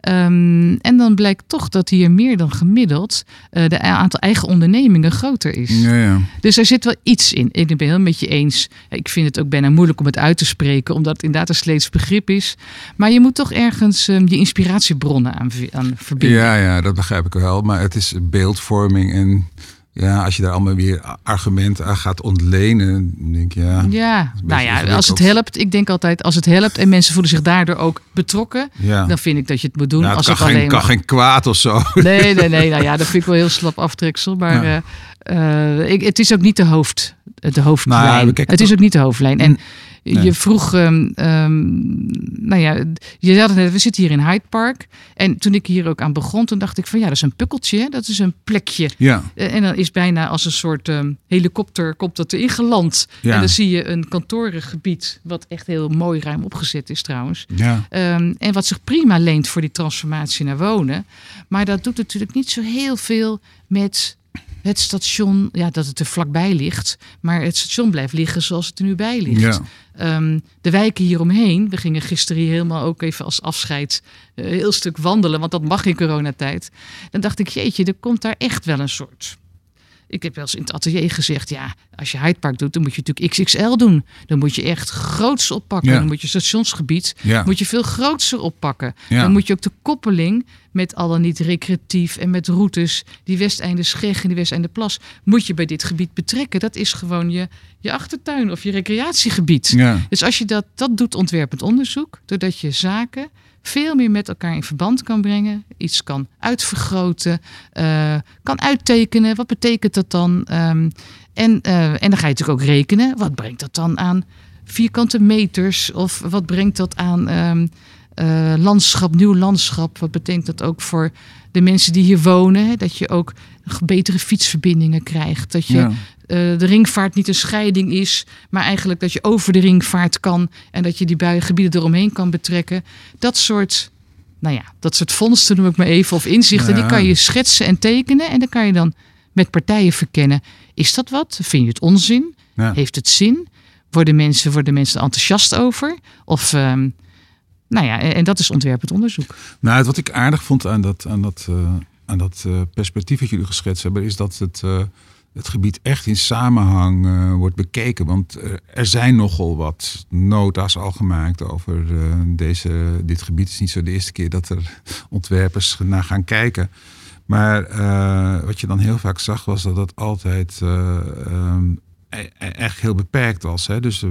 Ehm, en dan blijkt toch dat hier meer dan gemiddeld eh de aantal eigen ondernemingen groter is. Ja, ja. Dus er zit wel iets in. Ik ben het heel met je eens. Ik vind het ook bijna moeilijk om het uit te spreken, omdat het inderdaad een sleets begrip is. Maar je moet toch ergens ehm, je inspiratiebronnen aan, aan verbinden. Ja, ja, dat begrijp ik wel. Maar het is beeldvorming. En ja, als je daar allemaal weer argumenten aan gaat ontlenen, denk je ja. Ja, nou ja, als het helpt. Ik denk altijd, als het helpt en mensen voelen zich daardoor ook betrokken, ja. dan vind ik dat je het moet doen. Het als kan, het geen, alleen kan geen kwaad of zo. Nee, nee, nee. Nou ja, dat vind ik wel heel slap aftreksel. Maar Ja. eh, eh, ik, het is ook niet de, hoofd, de hoofdlijn. Nou het is ook niet de hoofdlijn. En Nee. je vroeg, ehm, ehm, nou ja, je het net, we zitten hier in Hyde Park. En toen ik hier ook aan begon, toen dacht ik van ja, dat is een pukkeltje. hè. Dat is een plekje. Ja, Eh, En dan is bijna als een soort ehm, helikopter komt dat erin geland. Ja. En dan zie je een kantorengebied, wat echt heel mooi ruim opgezet is trouwens. ja. En wat zich prima leent voor die transformatie naar wonen. Maar dat doet natuurlijk niet zo heel veel met het station. Ja, dat het er vlakbij ligt. Maar het station blijft liggen zoals het er nu bij ligt. ja. Ehm, de wijken hieromheen. We gingen gisteren hier helemaal ook even als afscheid eh, een heel stuk wandelen. Want dat mag in coronatijd. Dan dacht ik, jeetje, er komt daar echt wel een soort... Ik heb wel eens in het atelier gezegd, ja, als je Hyde Park doet, dan moet je natuurlijk XXL doen. Dan moet je echt groots oppakken. Ja. Dan moet je stationsgebied Ja. moet je veel grootser oppakken. Ja. Dan moet je ook de koppeling met al dan niet recreatief en met routes, die Westeinde Scheg en die Westeinde Plas, moet je bij dit gebied betrekken. Dat is gewoon je, je achtertuin of je recreatiegebied. ja. Dus als je dat, dat doet, ontwerpend onderzoek, doordat je zaken veel meer met elkaar in verband kan brengen, iets kan uitvergroten, eh, kan uittekenen. Wat betekent dat dan? Ehm, en, eh, en dan ga je natuurlijk ook rekenen. Wat brengt dat dan aan vierkante meters? Of wat brengt dat aan ehm, eh, landschap, nieuw landschap? Wat betekent dat ook voor de mensen die hier wonen? Dat je ook betere fietsverbindingen krijgt. Dat je Ja. Eh, de ringvaart niet een scheiding is, maar eigenlijk dat je over de ringvaart kan en dat je die buiengebieden eromheen kan betrekken. Dat soort, nou ja, dat soort vondsten noem ik maar even, of inzichten, Ja. die kan je schetsen en tekenen en dan kan je dan met partijen verkennen. Is dat wat? Vind je het onzin? Ja. Heeft het zin? Worden mensen, worden mensen enthousiast over? Of, ehm, nou ja, en dat is ontwerpend onderzoek. Nou, wat ik aardig vond aan dat, aan dat, eh, aan dat eh, perspectief dat jullie geschetst hebben, is dat het, het gebied echt in samenhang eh, wordt bekeken. Want eh, er zijn nogal wat nota's al gemaakt over eh, deze, dit gebied. Het is niet zo de eerste keer dat er ontwerpers naar gaan kijken. Maar wat je dan heel vaak zag, was dat dat altijd eh, ehm, e- e- echt heel beperkt was. Hè? Dus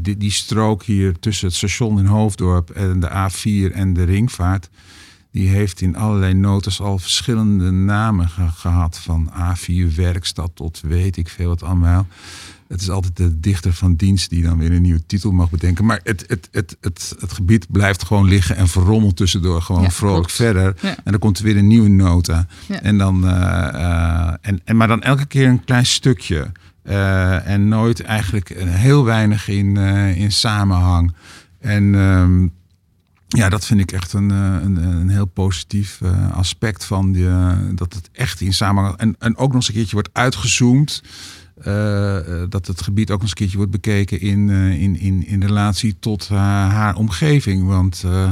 die strook hier tussen het station in Hoofddorp en de A4 en de ringvaart. Die heeft in allerlei notas al verschillende namen ge- gehad. Van A4 werkstad tot weet ik veel wat allemaal. Het is altijd de dichter van dienst die dan weer een nieuwe titel mag bedenken. Maar het, het, het, het, het gebied blijft gewoon liggen en verrommelt tussendoor gewoon Ja, vrolijk klopt. verder. Ja. En dan komt er weer een nieuwe nota. Ja. En dan, eh, eh, en, en, maar dan elke keer een klein stukje. Eh, en nooit eigenlijk heel weinig in, in samenhang. En ehm, ja, dat vind ik echt een, eh, een, een heel positief eh, aspect van die, eh, dat het echt in samenhang. En, en ook nog eens een keertje wordt uitgezoomd. eh, eh, dat het gebied ook nog eens een keertje wordt bekeken in, eh, in, in, in relatie tot eh, haar omgeving. Want eh,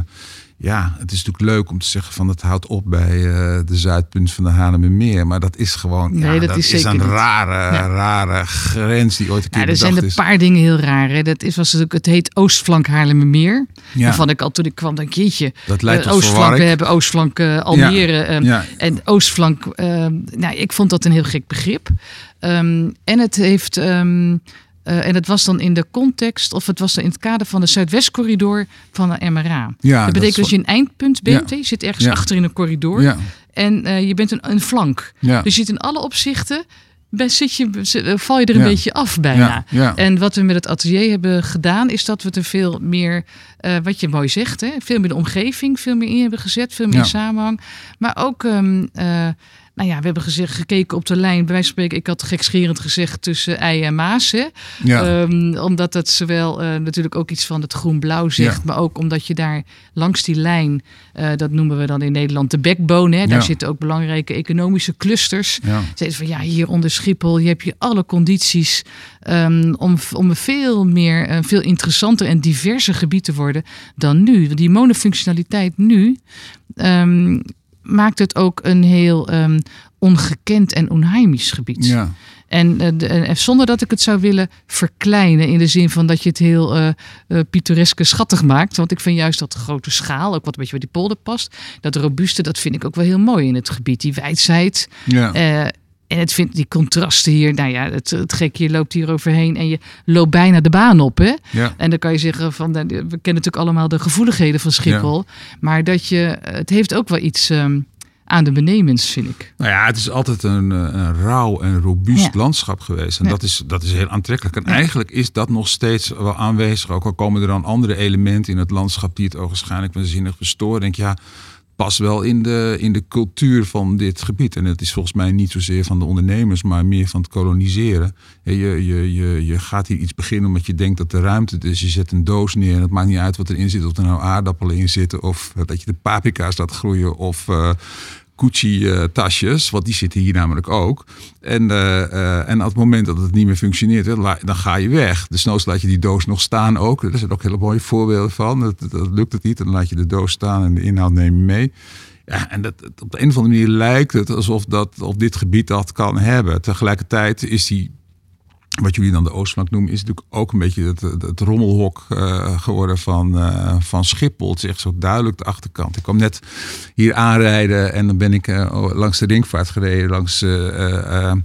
ja, het is natuurlijk leuk om te zeggen van het houdt op bij uh, de zuidpunt van de Hanemermeer. Maar dat is gewoon nee, ja, dat, is, een rare, rare grens die ooit een keer Ja, er zijn een paar dingen heel raar. Hè. Dat is, was het, het heet Oostflank Haarlemmermeer. Ja. Waarvan ik al toen ik kwam, denk jeetje. Dat lijkt eh, tot Oostflank, we hebben Oostflank eh, Almere. ehm. En Oostflank, ehm, nou, ik vond dat een heel gek begrip. Ehm, en het heeft. Eh, en het was dan in de context, of het was dan in het kader van de Zuidwestcorridor van de MRA. Ja, dat betekent dat je een eindpunt bent. Ja. Je zit ergens Ja. achter in een corridor. Ja, En eh, je bent een, een flank. ja. Dus je zit in alle opzichten. ben- Zit je, eh, val je er een beetje af bijna. En wat we met het atelier hebben gedaan, is dat we er veel meer, wat je mooi zegt, hè, veel meer de omgeving, veel meer in hebben gezet, veel meer Ja. samenhang. Maar ook, ehm, eh, nou ja, we hebben gezegd, gekeken op de lijn, bij wijze van spreken, ik had gekscherend gezegd tussen ei en maas. Hè? ja. Ehm, omdat het zowel eh, natuurlijk ook iets van het groen-blauw zegt, Ja. maar ook omdat je daar langs die lijn, eh, dat noemen we dan in Nederland de backbone, hè? daar Ja. zitten ook belangrijke economische clusters. ja. Van ja, hier onder Schiphol, je hebt hier alle condities ehm, om, om een veel meer, een veel interessanter en diverser gebied te worden dan nu. Want Die monofunctionaliteit nu ehm, maakt het ook een heel ehm, ongekend en onheimisch gebied. ja. En, eh, en zonder dat ik het zou willen verkleinen in de zin van dat je het heel eh eh, pittoreske schattig maakt. Want ik vind juist dat grote schaal, ook wat een beetje bij die polder past, dat robuuste, dat vind ik ook wel heel mooi in het gebied. Die wijdheid. ja. En het vindt die contrasten hier, nou ja, het, het gekke, je loopt hier overheen en je loopt bijna de baan op, hè? ja. En dan kan je zeggen van, nou, we kennen natuurlijk allemaal de gevoeligheden van Schiphol, maar dat je, het heeft ook wel iets ehm, aan de benemens, vind ik. Nou ja, het is altijd een, eh, een rauw en robuust Ja. landschap geweest. En Ja. dat, is, dat is heel aantrekkelijk. En Ja. eigenlijk is dat nog steeds wel aanwezig. Ook al komen er dan andere elementen in het landschap die het ogenschijnlijk waanzinnig verstoren. Denk ja, past wel in de, in de cultuur van dit gebied. En het is volgens mij niet zozeer van de ondernemers, maar meer van het koloniseren. Je, je, je, je gaat hier iets beginnen omdat je denkt dat de ruimte is. Je zet een doos neer en het maakt niet uit wat erin zit. Of er nou aardappelen in zitten of dat je de paprika's laat groeien of... eh, Gucci-tasjes, want die zitten hier namelijk ook. En, eh, eh, en op het moment dat het niet meer functioneert, dan ga je weg. Dus nooit laat je die doos nog staan ook. Er zijn ook hele mooie voorbeelden van. Dat, dat lukt het niet, dan laat je de doos staan en de inhoud neem je mee. Ja, en dat, op de een of andere manier lijkt het alsof dat, of dit gebied dat kan hebben. Tegelijkertijd is die wat jullie dan de Oostflank noemen, is natuurlijk ook een beetje het, rommelhok eh, geworden van, eh, van Schiphol. Het is echt zo duidelijk de achterkant. Ik kwam net hier aanrijden en dan ben ik eh, langs de ringvaart gereden, langs ehm,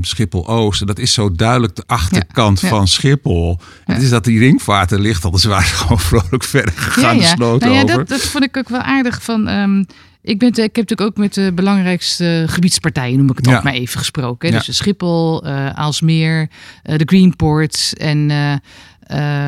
Schiphol Oost. En dat is zo duidelijk de achterkant ja. van Schiphol. Ja. Het is dat die ringvaart er ligt, al zwaar gewoon vrolijk verder gegaan, de sloot nou ja over. dat, dat vond ik ook wel aardig van. ehm, ik, ben, ik heb natuurlijk ook met de belangrijkste gebiedspartijen, noem ik het Ja. ook maar even gesproken. Ja. Dus Schiphol, eh Aalsmeer, eh, de Greenport en eh,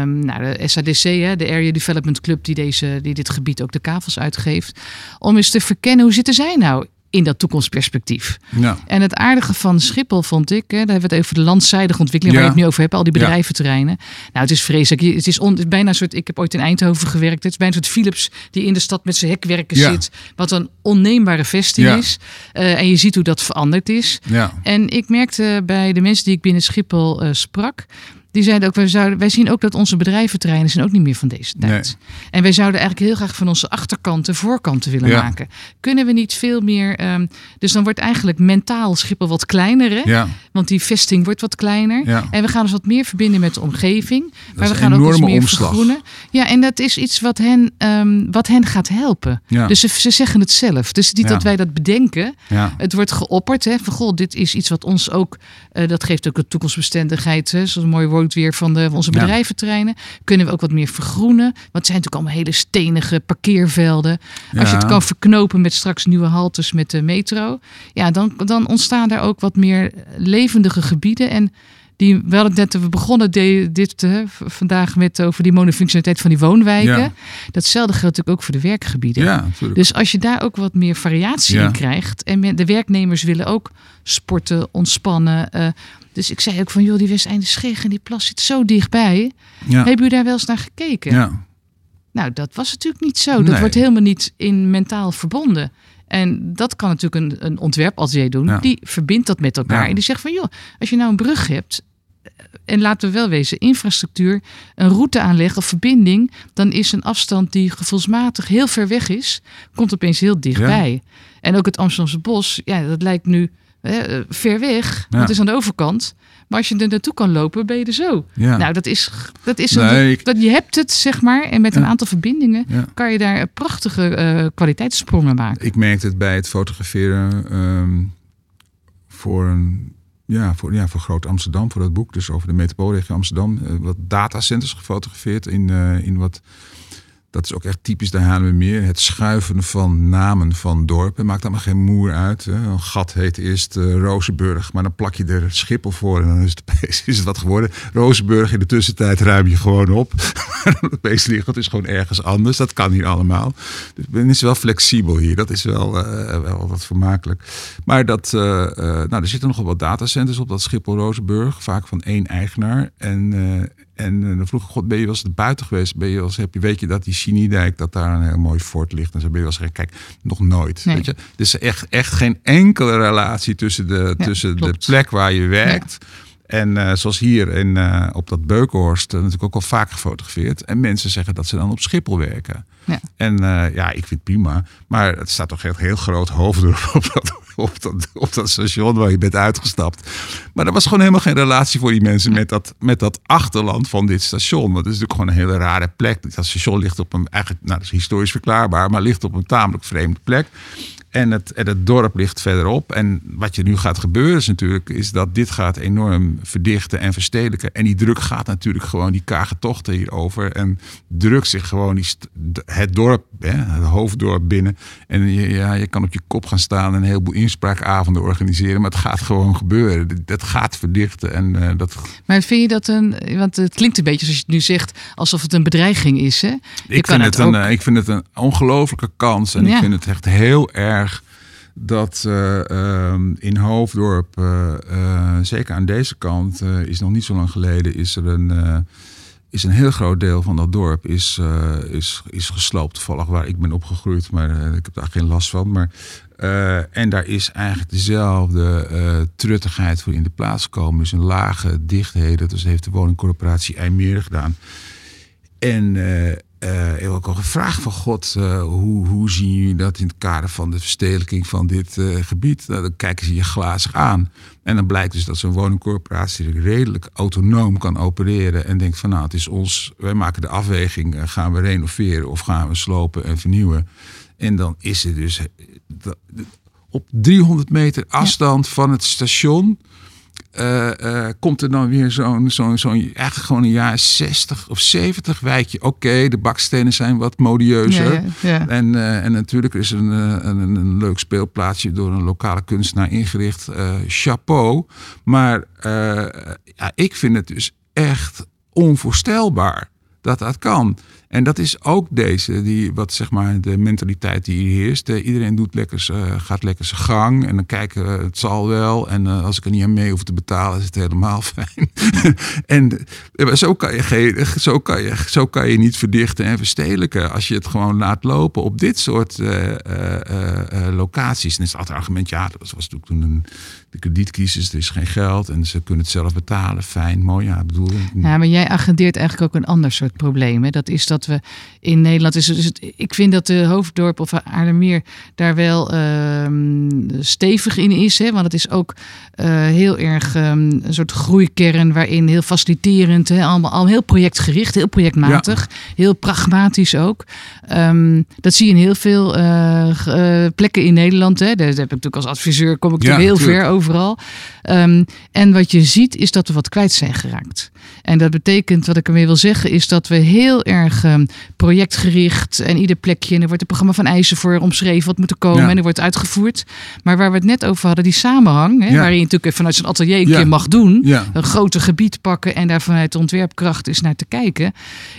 ehm, nou, de SADC, hè, de Area Development Club, die, deze, die dit gebied ook de kavels uitgeeft. Om eens te verkennen hoe zitten zij nou in dat toekomstperspectief. Ja. En het aardige van Schiphol vond ik, hè, daar hebben we het over de landzijdige ontwikkeling, Ja. waar je het nu over hebt, al die bedrijventerreinen. Nou, het is vreselijk. Het is, on, het is bijna een soort, ik heb ooit in Eindhoven gewerkt, het is bijna een soort Philips die in de stad met zijn hekwerken Ja. zit, wat een onneembare vesting is. Eh, en je ziet hoe dat veranderd is. Ja. En ik merkte bij de mensen die ik binnen Schiphol eh, sprak, die zeiden ook, wij, zouden, wij zien ook dat onze bedrijventerreinen zijn ook niet meer van deze tijd. En wij zouden eigenlijk heel graag van onze achterkanten voorkanten willen Ja. maken. Kunnen we niet veel meer... ehm, dus dan wordt eigenlijk mentaal Schiphol wat kleiner, hè? Ja. Want die vesting wordt wat kleiner. Ja. En we gaan dus wat meer verbinden met de omgeving. maar we een gaan ook iets enorme meer omslag. vergroenen. Ja, en dat is iets wat hen, ehm, wat hen gaat helpen. Ja. Dus ze, ze zeggen het zelf. Dus niet dat wij dat bedenken. Ja. Het wordt geopperd. Hè, van goh, dit is iets wat ons ook. eh, dat geeft ook de toekomstbestendigheid. Hè, zoals een mooi woord weer van, de, van onze Ja. bedrijventerreinen. Kunnen we ook wat meer vergroenen? Want het zijn natuurlijk allemaal hele stenige parkeervelden. Als je Ja. het kan verknopen met straks nieuwe haltes met de metro. Ja, dan, dan ontstaan daar ook wat meer levendige gebieden. En die, we hadden het net, we begonnen de, dit eh, vandaag met over die monofunctionaliteit van die woonwijken. Ja. Datzelfde geldt natuurlijk ook voor de werkgebieden. ja. Dus als je daar ook wat meer variatie Ja. in krijgt. En de werknemers willen ook sporten, ontspannen. eh, dus ik zei ook van, joh, die Westeinde Scheeg en die plas zit zo dichtbij. ja. Hebben jullie daar wel eens naar gekeken? ja. Nou, dat was natuurlijk niet zo. Dat Nee. wordt helemaal niet in mentaal verbonden. En dat kan natuurlijk een, een ontwerpatelier doen. Ja. Die verbindt dat met elkaar. Ja. En die zegt van, joh, als je nou een brug hebt... en laten we wel wezen, infrastructuur, een route aanleggen of verbinding, dan is een afstand die gevoelsmatig heel ver weg is, komt opeens heel dichtbij. En ook het Amsterdamse bos, ja, dat lijkt nu hè, ver weg, Ja. het is aan de overkant. Maar als je er naartoe kan lopen, ben je er zo. Ja. Nou, dat is, dat is Nee, een, ik- dat, je hebt het, zeg maar, en met een aantal verbindingen Ja. kan je daar prachtige eh, kwaliteitssprongen maken. Ik merkte het bij het fotograferen ehm, voor een. Ja voor, ja, voor Groot Amsterdam, voor dat boek. Dus over de metropoolregio Amsterdam. eh, wat datacenters gefotografeerd in, eh, in wat. Dat is ook echt typisch de Haarlemmermeer. Het schuiven van namen van dorpen. Maakt allemaal geen moer uit. Hè. Een gat heet eerst eh Rozenburg. Maar dan plak je er Schiphol voor. En dan is het, is het wat geworden. Rozenburg in de tussentijd ruim je gewoon op. Opeens ligt het is gewoon ergens anders. Dat kan hier allemaal. Dus men is wel flexibel hier. Dat is wel, eh, wel wat vermakelijk. Maar dat, eh, eh, nou, er zitten nogal wat datacenters op dat Schiphol-Rozenburg. Vaak van één eigenaar. En, eh, en eh, dan vroeg ik, god, ben je wel eens buiten geweest? Ben je wel eens, heb je, weet je dat die Chinidijk, dat daar een heel mooi fort ligt? En zo ben je wel eens gezegd, kijk, nog nooit. Nee. Weet je? Dus echt, echt geen enkele relatie tussen de, Ja, tussen de plek waar je werkt. En eh, zoals hier in, eh, op dat Beukenhorst, natuurlijk ook al vaak gefotografeerd. En mensen zeggen dat ze dan op Schiphol werken. Ja. En ja, ik vind het prima. Maar het staat toch echt heel groot hoofddorp op dat, op, dat, op dat station waar je bent uitgestapt. Maar er was gewoon helemaal geen relatie voor die mensen met dat, met dat achterland van dit station. Want het is natuurlijk gewoon een hele rare plek. Dat station ligt op een, eigenlijk, nou dat is historisch verklaarbaar, maar ligt op een tamelijk vreemde plek. En het, en het dorp ligt verderop. En wat je nu gaat gebeuren is natuurlijk, is dat dit gaat enorm verdichten en verstedelijken. En die druk gaat natuurlijk gewoon die tochten hierover. En drukt zich gewoon die het dorp, hè, het hoofddorp binnen. En je, ja, je kan op je kop gaan staan en een heleboel inspraakavonden organiseren. Maar het gaat gewoon gebeuren. Dat- gaat verdichten. En eh, dat, Maar vind je dat een, want het klinkt een beetje zoals je het nu zegt, alsof het een bedreiging is. Hè? Je ik, kan vind het ook- een, eh, ik vind het een ongelofelijke kans. En Ja. ik vind het echt heel erg dat eh, ehm, in Hoofddorp, eh, eh, zeker aan deze kant, is nog niet zo lang geleden, is er een, is een heel groot deel van dat dorp is, is, is gesloopt. Toevallig waar ik ben opgegroeid, maar ik heb daar geen last van. Maar, en daar is eigenlijk dezelfde truttigheid voor in de plaats gekomen. Dus een lage dichtheden. Dus heeft de woningcorporatie IJmeer gedaan. En ik heb ook al gevraagd van God, eh, hoe, hoe zien jullie dat in het kader van de verstedelijking van dit eh, gebied? Nou, dan kijken ze je glazig aan. En dan blijkt dus dat zo'n woningcorporatie redelijk autonoom kan opereren. En denkt van nou, het is ons, wij maken de afweging, gaan we renoveren of gaan we slopen en vernieuwen? En dan is het dus op 300 meter afstand van het station eh, eh, komt er dan weer zo'n, zo'n, zo'n eigenlijk gewoon een jaar 60 of 70 wijkje. Oké, de bakstenen zijn wat modieuzer. Ja, ja, ja. En, eh, en natuurlijk is er een, een, een, leuk speelplaatsje door een lokale kunstenaar ingericht. Chapeau. Maar ja, ik vind het dus echt onvoorstelbaar dat dat kan. En dat is ook deze, die, wat zeg maar de mentaliteit die hier heerst. Eh, iedereen doet lekker, eh, gaat lekker zijn gang en dan kijken, we, het zal wel. En eh, als ik er niet aan mee hoef te betalen, is het helemaal fijn. en zo kan, je zo, kan je, zo kan je niet verdichten en verstedelijken. Als je het gewoon laat lopen op dit soort locaties. En is het altijd argument, ja, dat was, natuurlijk toen een, de kredietcrisis, er is geen geld en ze kunnen het zelf betalen. Fijn, mooi, ja, bedoel. Ja, maar jij agendeert eigenlijk ook een ander soort probleem. Hè? Dat is dat we in Nederland. Is, het- ik vind dat de hoofddorp of Aardermeer daar wel ehm, stevig in is. Hè? Want het is ook eh, heel erg ehm, een soort groeikern waarin heel faciliterend, hè? Allemaal, al heel projectgericht, heel projectmatig, heel pragmatisch ook. Ehm, dat zie je in heel veel eh, eh, plekken in Nederland. Hè? Daar heb ik natuurlijk als adviseur kom ik Ja, heel tuurlijk. ver overal. En wat je ziet is dat we wat kwijt zijn geraakt. En dat betekent, wat ik ermee wil zeggen, is dat we heel erg ehm, projectgericht en ieder plekje, en er wordt een programma van eisen voor omschreven wat moet er komen Ja. en er wordt uitgevoerd. Maar waar we het net over hadden, die samenhang, hè, Ja. waarin je natuurlijk vanuit zijn atelier een Ja. keer mag doen, een groter gebied pakken en daar vanuit de ontwerpkracht eens naar te kijken.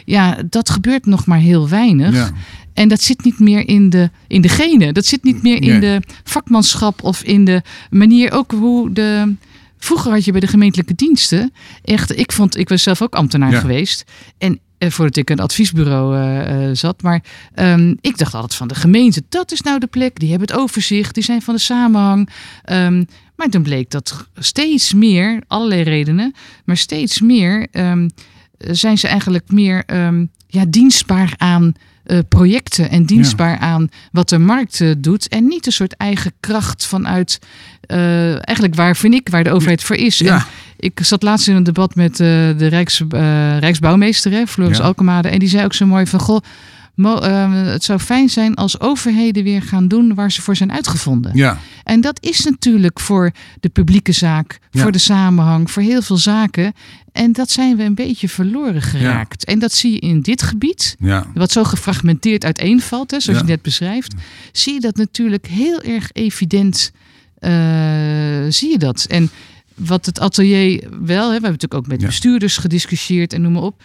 Ja, dat gebeurt nog maar heel weinig. En dat zit niet meer in de, in de genen. Dat zit niet meer in Nee. de vakmanschap of in de manier ook hoe de. Vroeger had je bij de gemeentelijke diensten echt. Ik vond, ik was zelf ook ambtenaar Ja. geweest. En eh, voordat ik een adviesbureau eh, eh, zat. Maar ehm, ik dacht altijd van de gemeente, dat is nou de plek. Die hebben het overzicht, die zijn van de samenhang. Ehm, Maar toen bleek dat steeds meer, allerlei redenen, maar steeds meer ehm, zijn ze eigenlijk meer ja, dienstbaar aan uh, projecten en dienstbaar aan wat de markt uh, doet. En niet een soort eigen kracht vanuit, uh, eigenlijk waar vind ik, waar de overheid voor is. Ja. En ik zat laatst in een debat met de Rijks, Rijksbouwmeester, hè, Floris. Alkemade. En die zei ook zo mooi van, goh, het zou fijn zijn als overheden weer gaan doen waar ze voor zijn uitgevonden. Ja, En dat is natuurlijk voor de publieke zaak, Ja. voor de samenhang, voor heel veel zaken. En dat zijn we een beetje verloren geraakt. En dat zie je in dit gebied, ja. wat zo gefragmenteerd uiteenvalt, hè, zoals je net beschrijft. Zie je dat natuurlijk heel erg evident, eh, zie je dat. En wat het atelier wel, hè, we hebben natuurlijk ook met bestuurders gediscussieerd en noem maar op.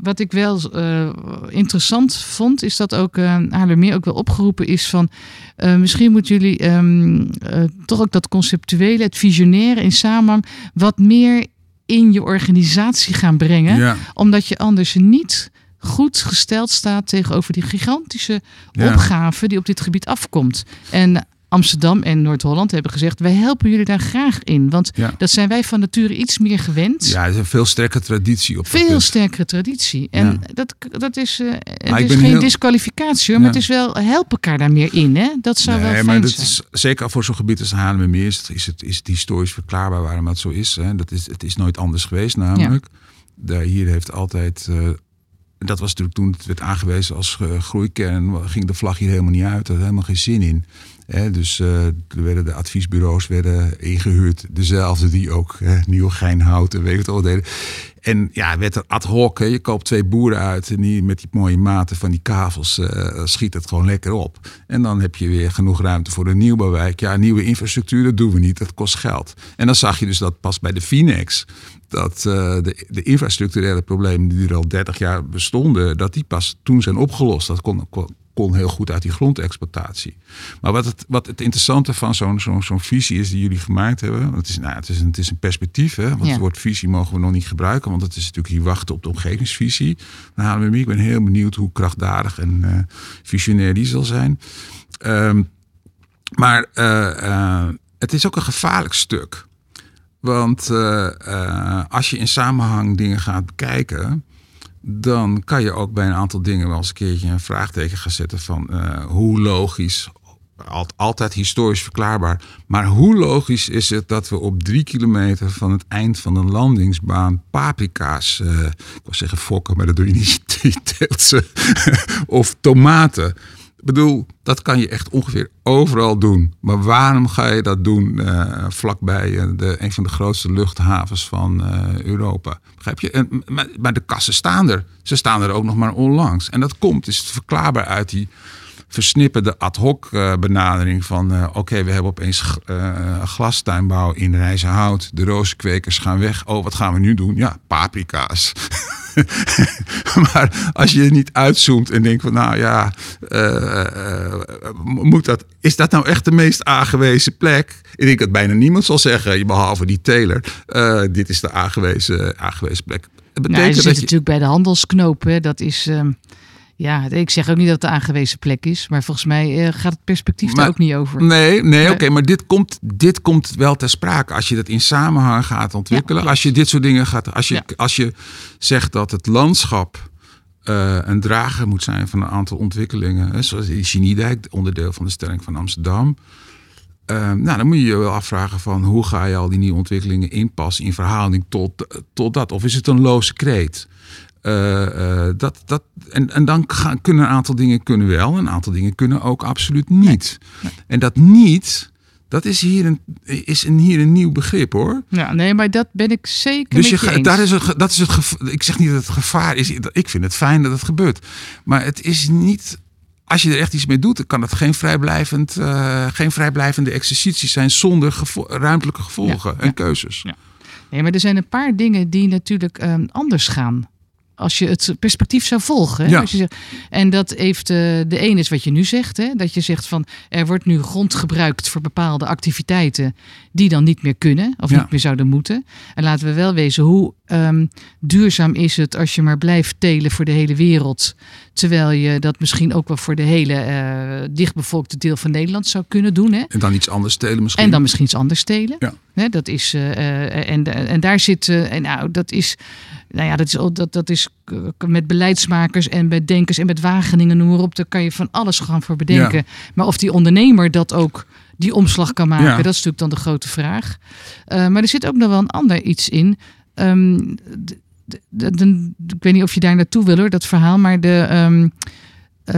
Wat ik wel eh, interessant vond, is dat ook uh, Haarlemmermeer ook wel opgeroepen is van... eh, misschien moeten jullie ehm, eh, toch ook dat conceptuele, het visionaire in samenhang... wat meer in je organisatie gaan brengen. ja. Omdat je anders niet goed gesteld staat tegenover die gigantische Ja. opgave die op dit gebied afkomt. En Amsterdam en Noord-Holland hebben gezegd: wij helpen jullie daar graag in. Want Ja. dat zijn wij van nature iets meer gewend. Ja, er is een veel sterke traditie op dat Veel sterkere traditie. En Ja. dat, dat is, eh, het ik is geen heel- disqualificatie hoor, maar het is wel help elkaar daar meer in. Hè? Dat zou wel Nee, fijn maar dat zijn. is zeker voor zo'n gebied als Haarlemmermeer is het, is, het, is het historisch verklaarbaar waarom dat zo is. Hè. Dat is. Het is nooit anders geweest namelijk. Daar hier heeft altijd... eh, dat was natuurlijk toen het werd aangewezen als eh, groeikern, ging de vlag hier helemaal niet uit. Er had helemaal geen zin in. Hè, dus er werden de adviesbureaus werden ingehuurd. Dezelfde die ook eh, Nieuwegein Hout en weet het al deden. En ja, werd er ad hoc. Hè, je koopt twee boeren uit en die met die mooie maten van die kavels eh, schiet het gewoon lekker op. En dan heb je weer genoeg ruimte voor een nieuwbouwwijk. Ja, nieuwe infrastructuur, dat doen we niet. Dat kost geld. En dan zag je dus dat pas bij de Finex dat eh, de, de infrastructurele problemen die er al 30 jaar bestonden, dat die pas toen zijn opgelost. Dat kon, kon, kon heel goed uit die grondexploitatie. Maar wat het, wat het interessante van zo'n zo'n zo'n visie is die jullie gemaakt hebben, want het is, nou, het is, een, het is een perspectief. Hè? Want Ja. het woord visie mogen we nog niet gebruiken, want het is natuurlijk hier wachten op de omgevingsvisie. We Ik ben heel benieuwd hoe krachtdadig en eh, visionair die zal zijn. Ehm, maar eh, eh, het is ook een gevaarlijk stuk. Want als je in samenhang dingen gaat bekijken, dan kan je ook bij een aantal dingen wel eens een keertje een vraagteken gaan zetten van eh, hoe logisch, al- altijd historisch verklaarbaar, maar hoe logisch is het dat we op drie kilometer van het eind van een landingsbaan paprika's, eh, ik wil zeggen fokken, maar dat doe je niet, teelt ze, of tomaten. Bedoel, dat kan je echt ongeveer overal doen. Maar waarom ga je dat doen eh, vlakbij eh, de, een van de grootste luchthavens van eh, Europa? Begrijp je? En, maar, maar de kassen staan er. Ze staan er ook nog maar onlangs. En dat komt, is verklaarbaar uit die versnipperde ad hoc eh, benadering van... eh, oké, we hebben opeens eh, glastuinbouw in Rijzenhout. De rozenkwekers gaan weg. Oh, wat gaan we nu doen? Ja, paprika's. maar als je niet uitzoomt en denkt van nou ja, moet dat, is dat nou echt de meest aangewezen plek? Ik denk dat bijna niemand zal zeggen, behalve die teler, dit is de aangewezen, aangewezen plek. Het Nou, ze betekent zitten dat je, natuurlijk bij de handelsknoop. Hè. Dat is, ehm, ja, ik zeg ook niet dat het de aangewezen plek is. Maar volgens mij eh, gaat het perspectief Maar- daar ook niet over. Nee, nee, oké, maar dit komt, dit komt wel ter sprake. Als je dat in samenhang gaat ontwikkelen. Ja, als je dit soort dingen gaat. Als je, Ja. als je zegt dat het landschap eh, een drager moet zijn van een aantal ontwikkelingen. Hè, zoals die Geniedijk, onderdeel van de stelling van Amsterdam. Eh, nou, dan moet je je wel afvragen van hoe ga je al die nieuwe ontwikkelingen inpassen in verhouding tot, tot dat? Of is het een loze kreet? Eh, eh, dat, dat, en, en dan gaan, kunnen een aantal dingen kunnen wel, een aantal dingen kunnen ook absoluut niet. En dat niet, dat is hier een, is een, hier een nieuw begrip hoor. Ja, nee, maar dat ben ik zeker Dus je, daar is het, dat is het gevaar. Ik zeg niet dat het gevaar is. Ik vind het fijn dat het gebeurt. Maar het is niet. Als je er echt iets mee doet, dan kan het geen, vrijblijvend, eh, geen vrijblijvende exercitie zijn zonder gevo- ruimtelijke gevolgen Ja, en ja. keuzes. Ja. Nee, maar er zijn een paar dingen die natuurlijk ehm, anders gaan. Als je het perspectief zou volgen. Hè? Ja. Als je zegt, en dat heeft eh, de ene is wat je nu zegt. Hè? Dat je zegt van er wordt nu grond gebruikt voor bepaalde activiteiten die dan niet meer kunnen of Ja. niet meer zouden moeten. En laten we wel wezen hoe ehm, duurzaam is het als je maar blijft telen voor de hele wereld. Terwijl je dat misschien ook wel voor de hele uh, dichtbevolkte deel van Nederland zou kunnen doen. Hè? En dan iets anders telen misschien. En dan misschien iets anders telen. Ja. Hè, dat is, uh, en, en daar zit, en nou, dat is, nou ja, dat is, dat, dat is met beleidsmakers en met denkers en met Wageningen, noem maar op. Daar kan je van alles gaan voor bedenken. Ja. Maar of die ondernemer dat ook die omslag kan maken, ja. dat is natuurlijk dan de grote vraag. Uh, maar er zit ook nog wel een ander iets in. De, de, de, ik weet niet of je daar naartoe wil hoor, dat verhaal. Maar de, um, uh,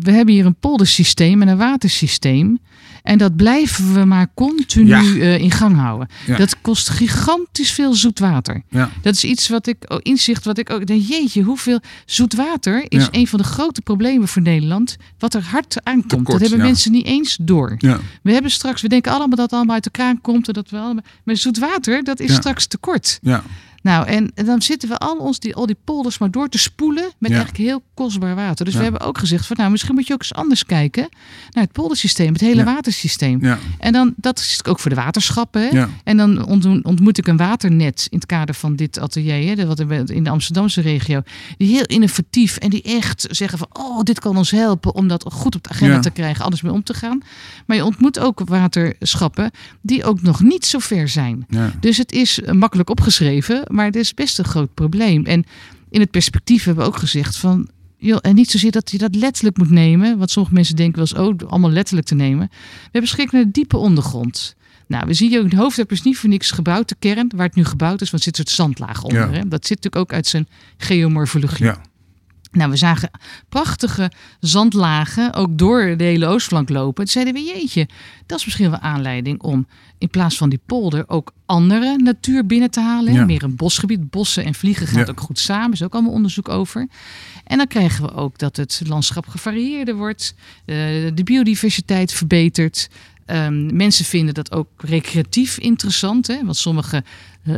we hebben hier een poldersysteem en een watersysteem. En dat blijven we maar continu ja. uh, in gang houden. Ja. Dat kost gigantisch veel zoet water. Ja. Dat is iets wat ik, inzicht wat ik ook denk, jeetje, hoeveel zoet water is een van de grote problemen voor Nederland. Wat er hard aankomt. Tekort, dat hebben mensen niet eens door. We hebben straks, we denken allemaal dat het allemaal uit de kraan komt. En dat we allemaal, maar zoet water, dat is straks tekort. Ja. Nou, en, en, dan zitten we al, ons die, al die polders maar door te spoelen met Ja. eigenlijk heel kostbaar water. Dus Ja. we hebben ook gezegd van nou, misschien moet je ook eens anders kijken naar het poldersysteem, het hele Ja. watersysteem. En dan, dat is ook voor de waterschappen. Hè? En dan ontmo- ontmoet ik een waternet in het kader van dit atelier, hè, wat in de Amsterdamse regio, die heel innovatief en die echt zeggen van, oh, dit kan ons helpen om dat goed op de agenda te krijgen, anders mee om te gaan. Maar je ontmoet ook waterschappen die ook nog niet zo ver zijn. Dus het is eh, makkelijk opgeschreven, maar het is best een groot probleem. En in het perspectief hebben we ook gezegd van. Joh, en niet zozeer dat je dat letterlijk moet nemen. Want sommige mensen denken wel eens, oh, allemaal letterlijk te nemen. We hebben schrik naar de diepe ondergrond. Nou, we zien ook, de hoofdwerp is niet voor niks gebouwd, de kern, waar het nu gebouwd is, want er zit een soort zandlaag onder. Ja. Hè? Dat zit natuurlijk ook uit zijn geomorfologie. Ja. Nou, we zagen prachtige zandlagen ook door de hele oostflank lopen. Toen zeiden we, jeetje, dat is misschien wel aanleiding om in plaats van die polder ook andere natuur binnen te halen. Ja. Meer een bosgebied. Bossen en vliegen gaat Ja. ook goed samen. is ook allemaal onderzoek over. En dan krijgen we ook dat het landschap gevarieerder wordt. eh, de biodiversiteit verbetert. Ehm, mensen vinden dat ook recreatief interessant. Hè? Want sommige,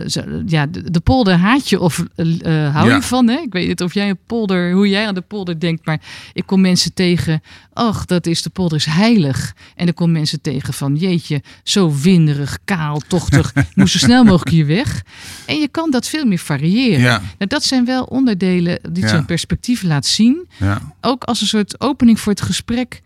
zo- ja, de, de polder haat je of eh, eh, hou Ja. je van. Hè? Ik weet niet of jij een polder, hoe jij aan de polder denkt. Maar ik kom mensen tegen, ach, dat is de polder is heilig. En ik kom mensen tegen van, jeetje, zo winderig, kaal, tochtig. moet zo snel mogelijk hier weg. En je kan dat veel meer variëren. Ja. Nou, dat zijn wel onderdelen die Ja. zo'n perspectief laat zien Ja. ook als een soort opening voor het gesprek,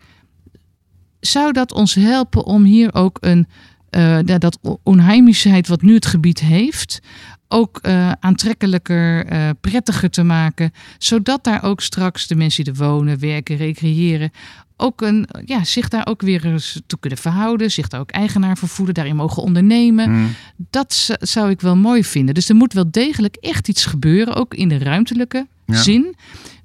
zou dat ons helpen om hier ook een, eh, dat onheimischheid wat nu het gebied heeft, ook eh, aantrekkelijker, eh, prettiger te maken, zodat daar ook straks de mensen die er wonen, werken, recreëren, ook een, ja, zich daar ook weer eens toe kunnen verhouden, zich daar ook eigenaar voor voelen, daarin mogen ondernemen. Hm. Dat zou ik wel mooi vinden. Dus er moet wel degelijk echt iets gebeuren, ook in de ruimtelijke Ja. zin.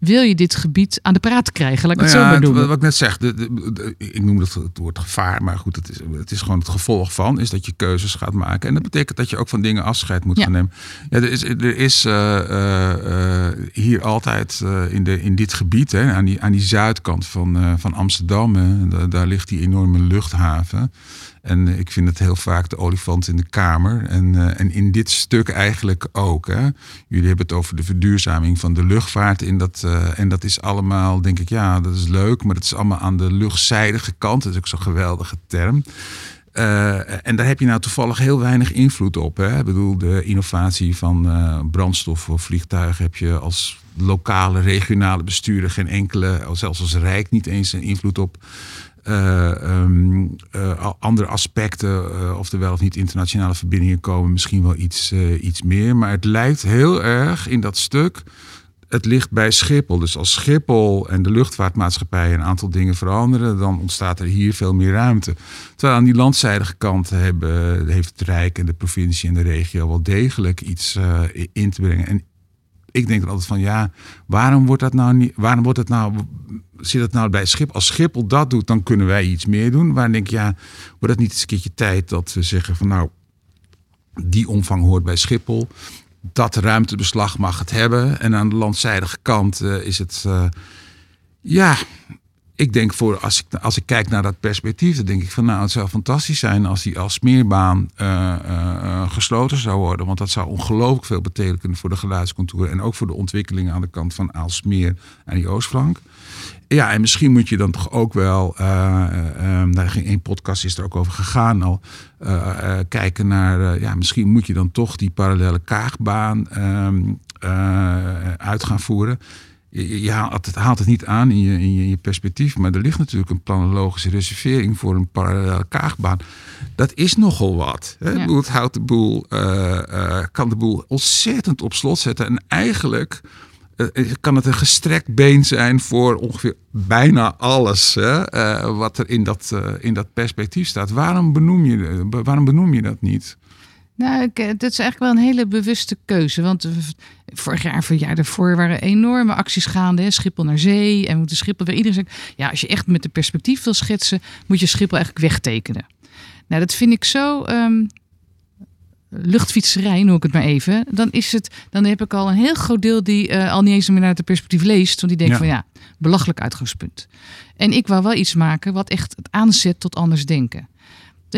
Wil je dit gebied aan de praat krijgen? Laat ik het Nou zo ja, maar noemen. Wat ik net zeg, de, de- de- ik noem dat het woord gevaar, maar goed, het is, het is gewoon het gevolg van, is dat je keuzes gaat maken. En dat betekent dat je ook van dingen afscheid moet Ja. gaan nemen. Ja, er is, er is eh, eh, eh, hier altijd in, de, in dit gebied, hè, aan, die, aan die zuidkant van, van Amsterdam, hè, daar, daar ligt die enorme luchthaven. En eh, ik vind het heel vaak de olifant in de kamer. En, eh, en in dit stuk eigenlijk ook. Hè. Jullie hebben het over de verduurzaming van de luchtvaart. In dat, eh, en dat is allemaal, denk ik, ja, dat is leuk. Maar dat is allemaal aan de luchtzijdige kant. Dat is ook zo'n geweldige term. En daar heb je nou toevallig heel weinig invloed op. Hè? Ik bedoel, de innovatie van eh, brandstof voor vliegtuigen heb je als lokale, regionale bestuurder geen enkele, zelfs als Rijk, niet eens een invloed op. Eh, ehm, eh, andere aspecten, eh, of er wel of niet internationale verbindingen komen, misschien wel iets, iets meer. Maar het lijkt heel erg in dat stuk. Het ligt bij Schiphol. Dus als Schiphol en de luchtvaartmaatschappij een aantal dingen veranderen, dan ontstaat er hier veel meer ruimte. Terwijl aan die landzijdige kant hebben, heeft het Rijk en de provincie en de regio wel degelijk iets in te brengen. En ik denk dan altijd van ja, waarom wordt dat nou niet, waarom wordt het nou, zit het nou bij Schiphol? Als Schiphol dat doet, dan kunnen wij iets meer doen. Waarom denk ik, ja, wordt het niet eens een keertje tijd dat we zeggen van nou, die omvang hoort bij Schiphol. Dat ruimtebeslag mag het hebben. En aan de landzijdige kant eh, is het, eh, ja, ik denk voor als ik, als ik kijk naar dat perspectief, dan denk ik van nou, het zou fantastisch zijn als die Alsmeerbaan uh, uh, gesloten zou worden. Want dat zou ongelooflijk veel betekenen voor de geluidscontour en ook voor de ontwikkelingen aan de kant van Aalsmeer en die oostflank. Ja, en misschien moet je dan toch ook wel, uh, daar ging één podcast is er ook over gegaan al, kijken naar, ja, misschien moet je dan toch die parallele kaagbaan um, uit gaan voeren je, haalt, het, haalt het niet aan in je, in, je, perspectief, maar er ligt natuurlijk een planologische reservering voor een parallele kaagbaan. Dat is nogal wat. Hè? Het houdt de boel, uh, kan de boel ontzettend op slot zetten. En eigenlijk uh, kan het een gestrekt been zijn voor ongeveer bijna alles hè? wat er in dat, in dat perspectief staat. Waarom benoem, je, waarom benoem je dat niet? Nou, ik, dat is eigenlijk wel een hele bewuste keuze. Want vorig jaar, voor jaar daarvoor waren enorme acties gaande. Hè? Schiphol naar zee en moeten Schiphol weer. Iedereen zegt, ja, als je echt met de perspectief wil schetsen, moet je Schiphol eigenlijk wegtekenen. Nou, dat vind ik zo um, luchtfietserij, noem ik het maar even. Dan, is het, dan heb ik al een heel groot deel die uh, al niet eens meer naar het perspectief leest. Want die denkt van ja, belachelijk uitgangspunt. En ik wou wel iets maken wat echt het aanzet tot anders denken.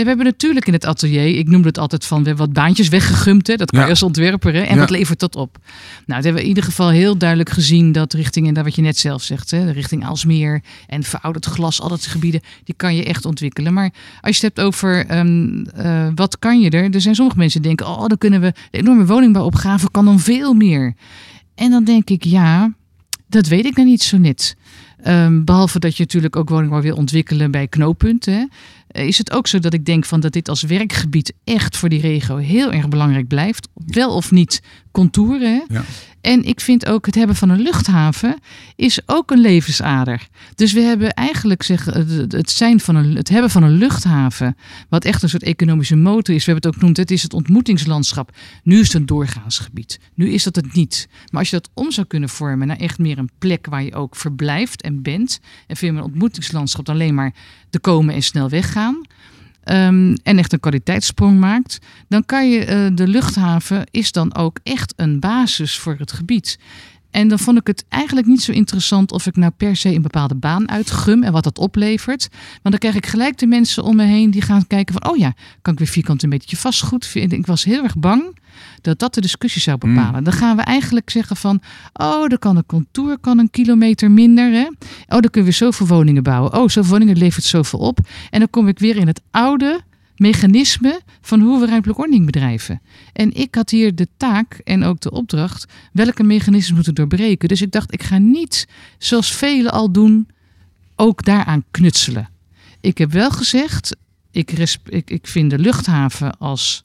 We hebben natuurlijk in het atelier, ik noemde het altijd van, we hebben wat baantjes weggegumd. Hè? Dat kan je als ontwerper. Hè? En wat levert dat op? Nou, dat hebben we in ieder geval heel duidelijk gezien dat richting, en dat wat je net zelf zegt, hè? richting Alsmeer en verouderd glas, al dat gebieden, die kan je echt ontwikkelen. Maar als je het hebt over um, uh, wat kan je er? Er zijn sommige mensen die denken, oh, dan kunnen we de enorme woningbouwopgave kan dan veel meer. En dan denk ik, ja, dat weet ik dan niet zo net. Um, behalve dat je natuurlijk ook woningbouw wil ontwikkelen bij knooppunten. Eh, is het ook zo dat ik denk van dat dit als werkgebied echt voor die regio heel erg belangrijk blijft. Wel of niet contouren. Ja. En ik vind ook het hebben van een luchthaven is ook een levensader. Dus we hebben eigenlijk zeg, het, zijn van een, het hebben van een luchthaven, wat echt een soort economische motor is. We hebben het ook genoemd, het is het ontmoetingslandschap. Nu is het een doorgaansgebied. Nu is dat het niet. Maar als je dat om zou kunnen vormen naar echt meer een plek waar je ook verblijft en bent. En veel meer een ontmoetingslandschap alleen maar te komen en snel weggaan. Um, en echt een kwaliteitssprong maakt, dan kan je uh, de luchthaven is dan ook echt een basis voor het gebied. En dan vond ik het eigenlijk niet zo interessant of ik nou per se een bepaalde baan uitgum en wat dat oplevert. Want dan krijg ik gelijk de mensen om me heen die gaan kijken van, oh ja, kan ik weer vierkant een beetje vastgoed vinden. Ik was heel erg bang dat dat de discussie zou hmm. bepalen. Dan gaan we eigenlijk zeggen van, oh, dan kan een contour kan een kilometer minder. Hè? Oh, dan kunnen we zoveel woningen bouwen. Oh, zoveel woningen levert zoveel op. En dan kom ik weer in het oude mechanisme van hoe we ruimtelijke ordening bedrijven. En ik had hier de taak en ook de opdracht welke mechanismen moeten doorbreken. Dus ik dacht, ik ga niet zoals velen al doen, ook daaraan knutselen. Ik heb wel gezegd, ik, ik, ik vind de luchthaven als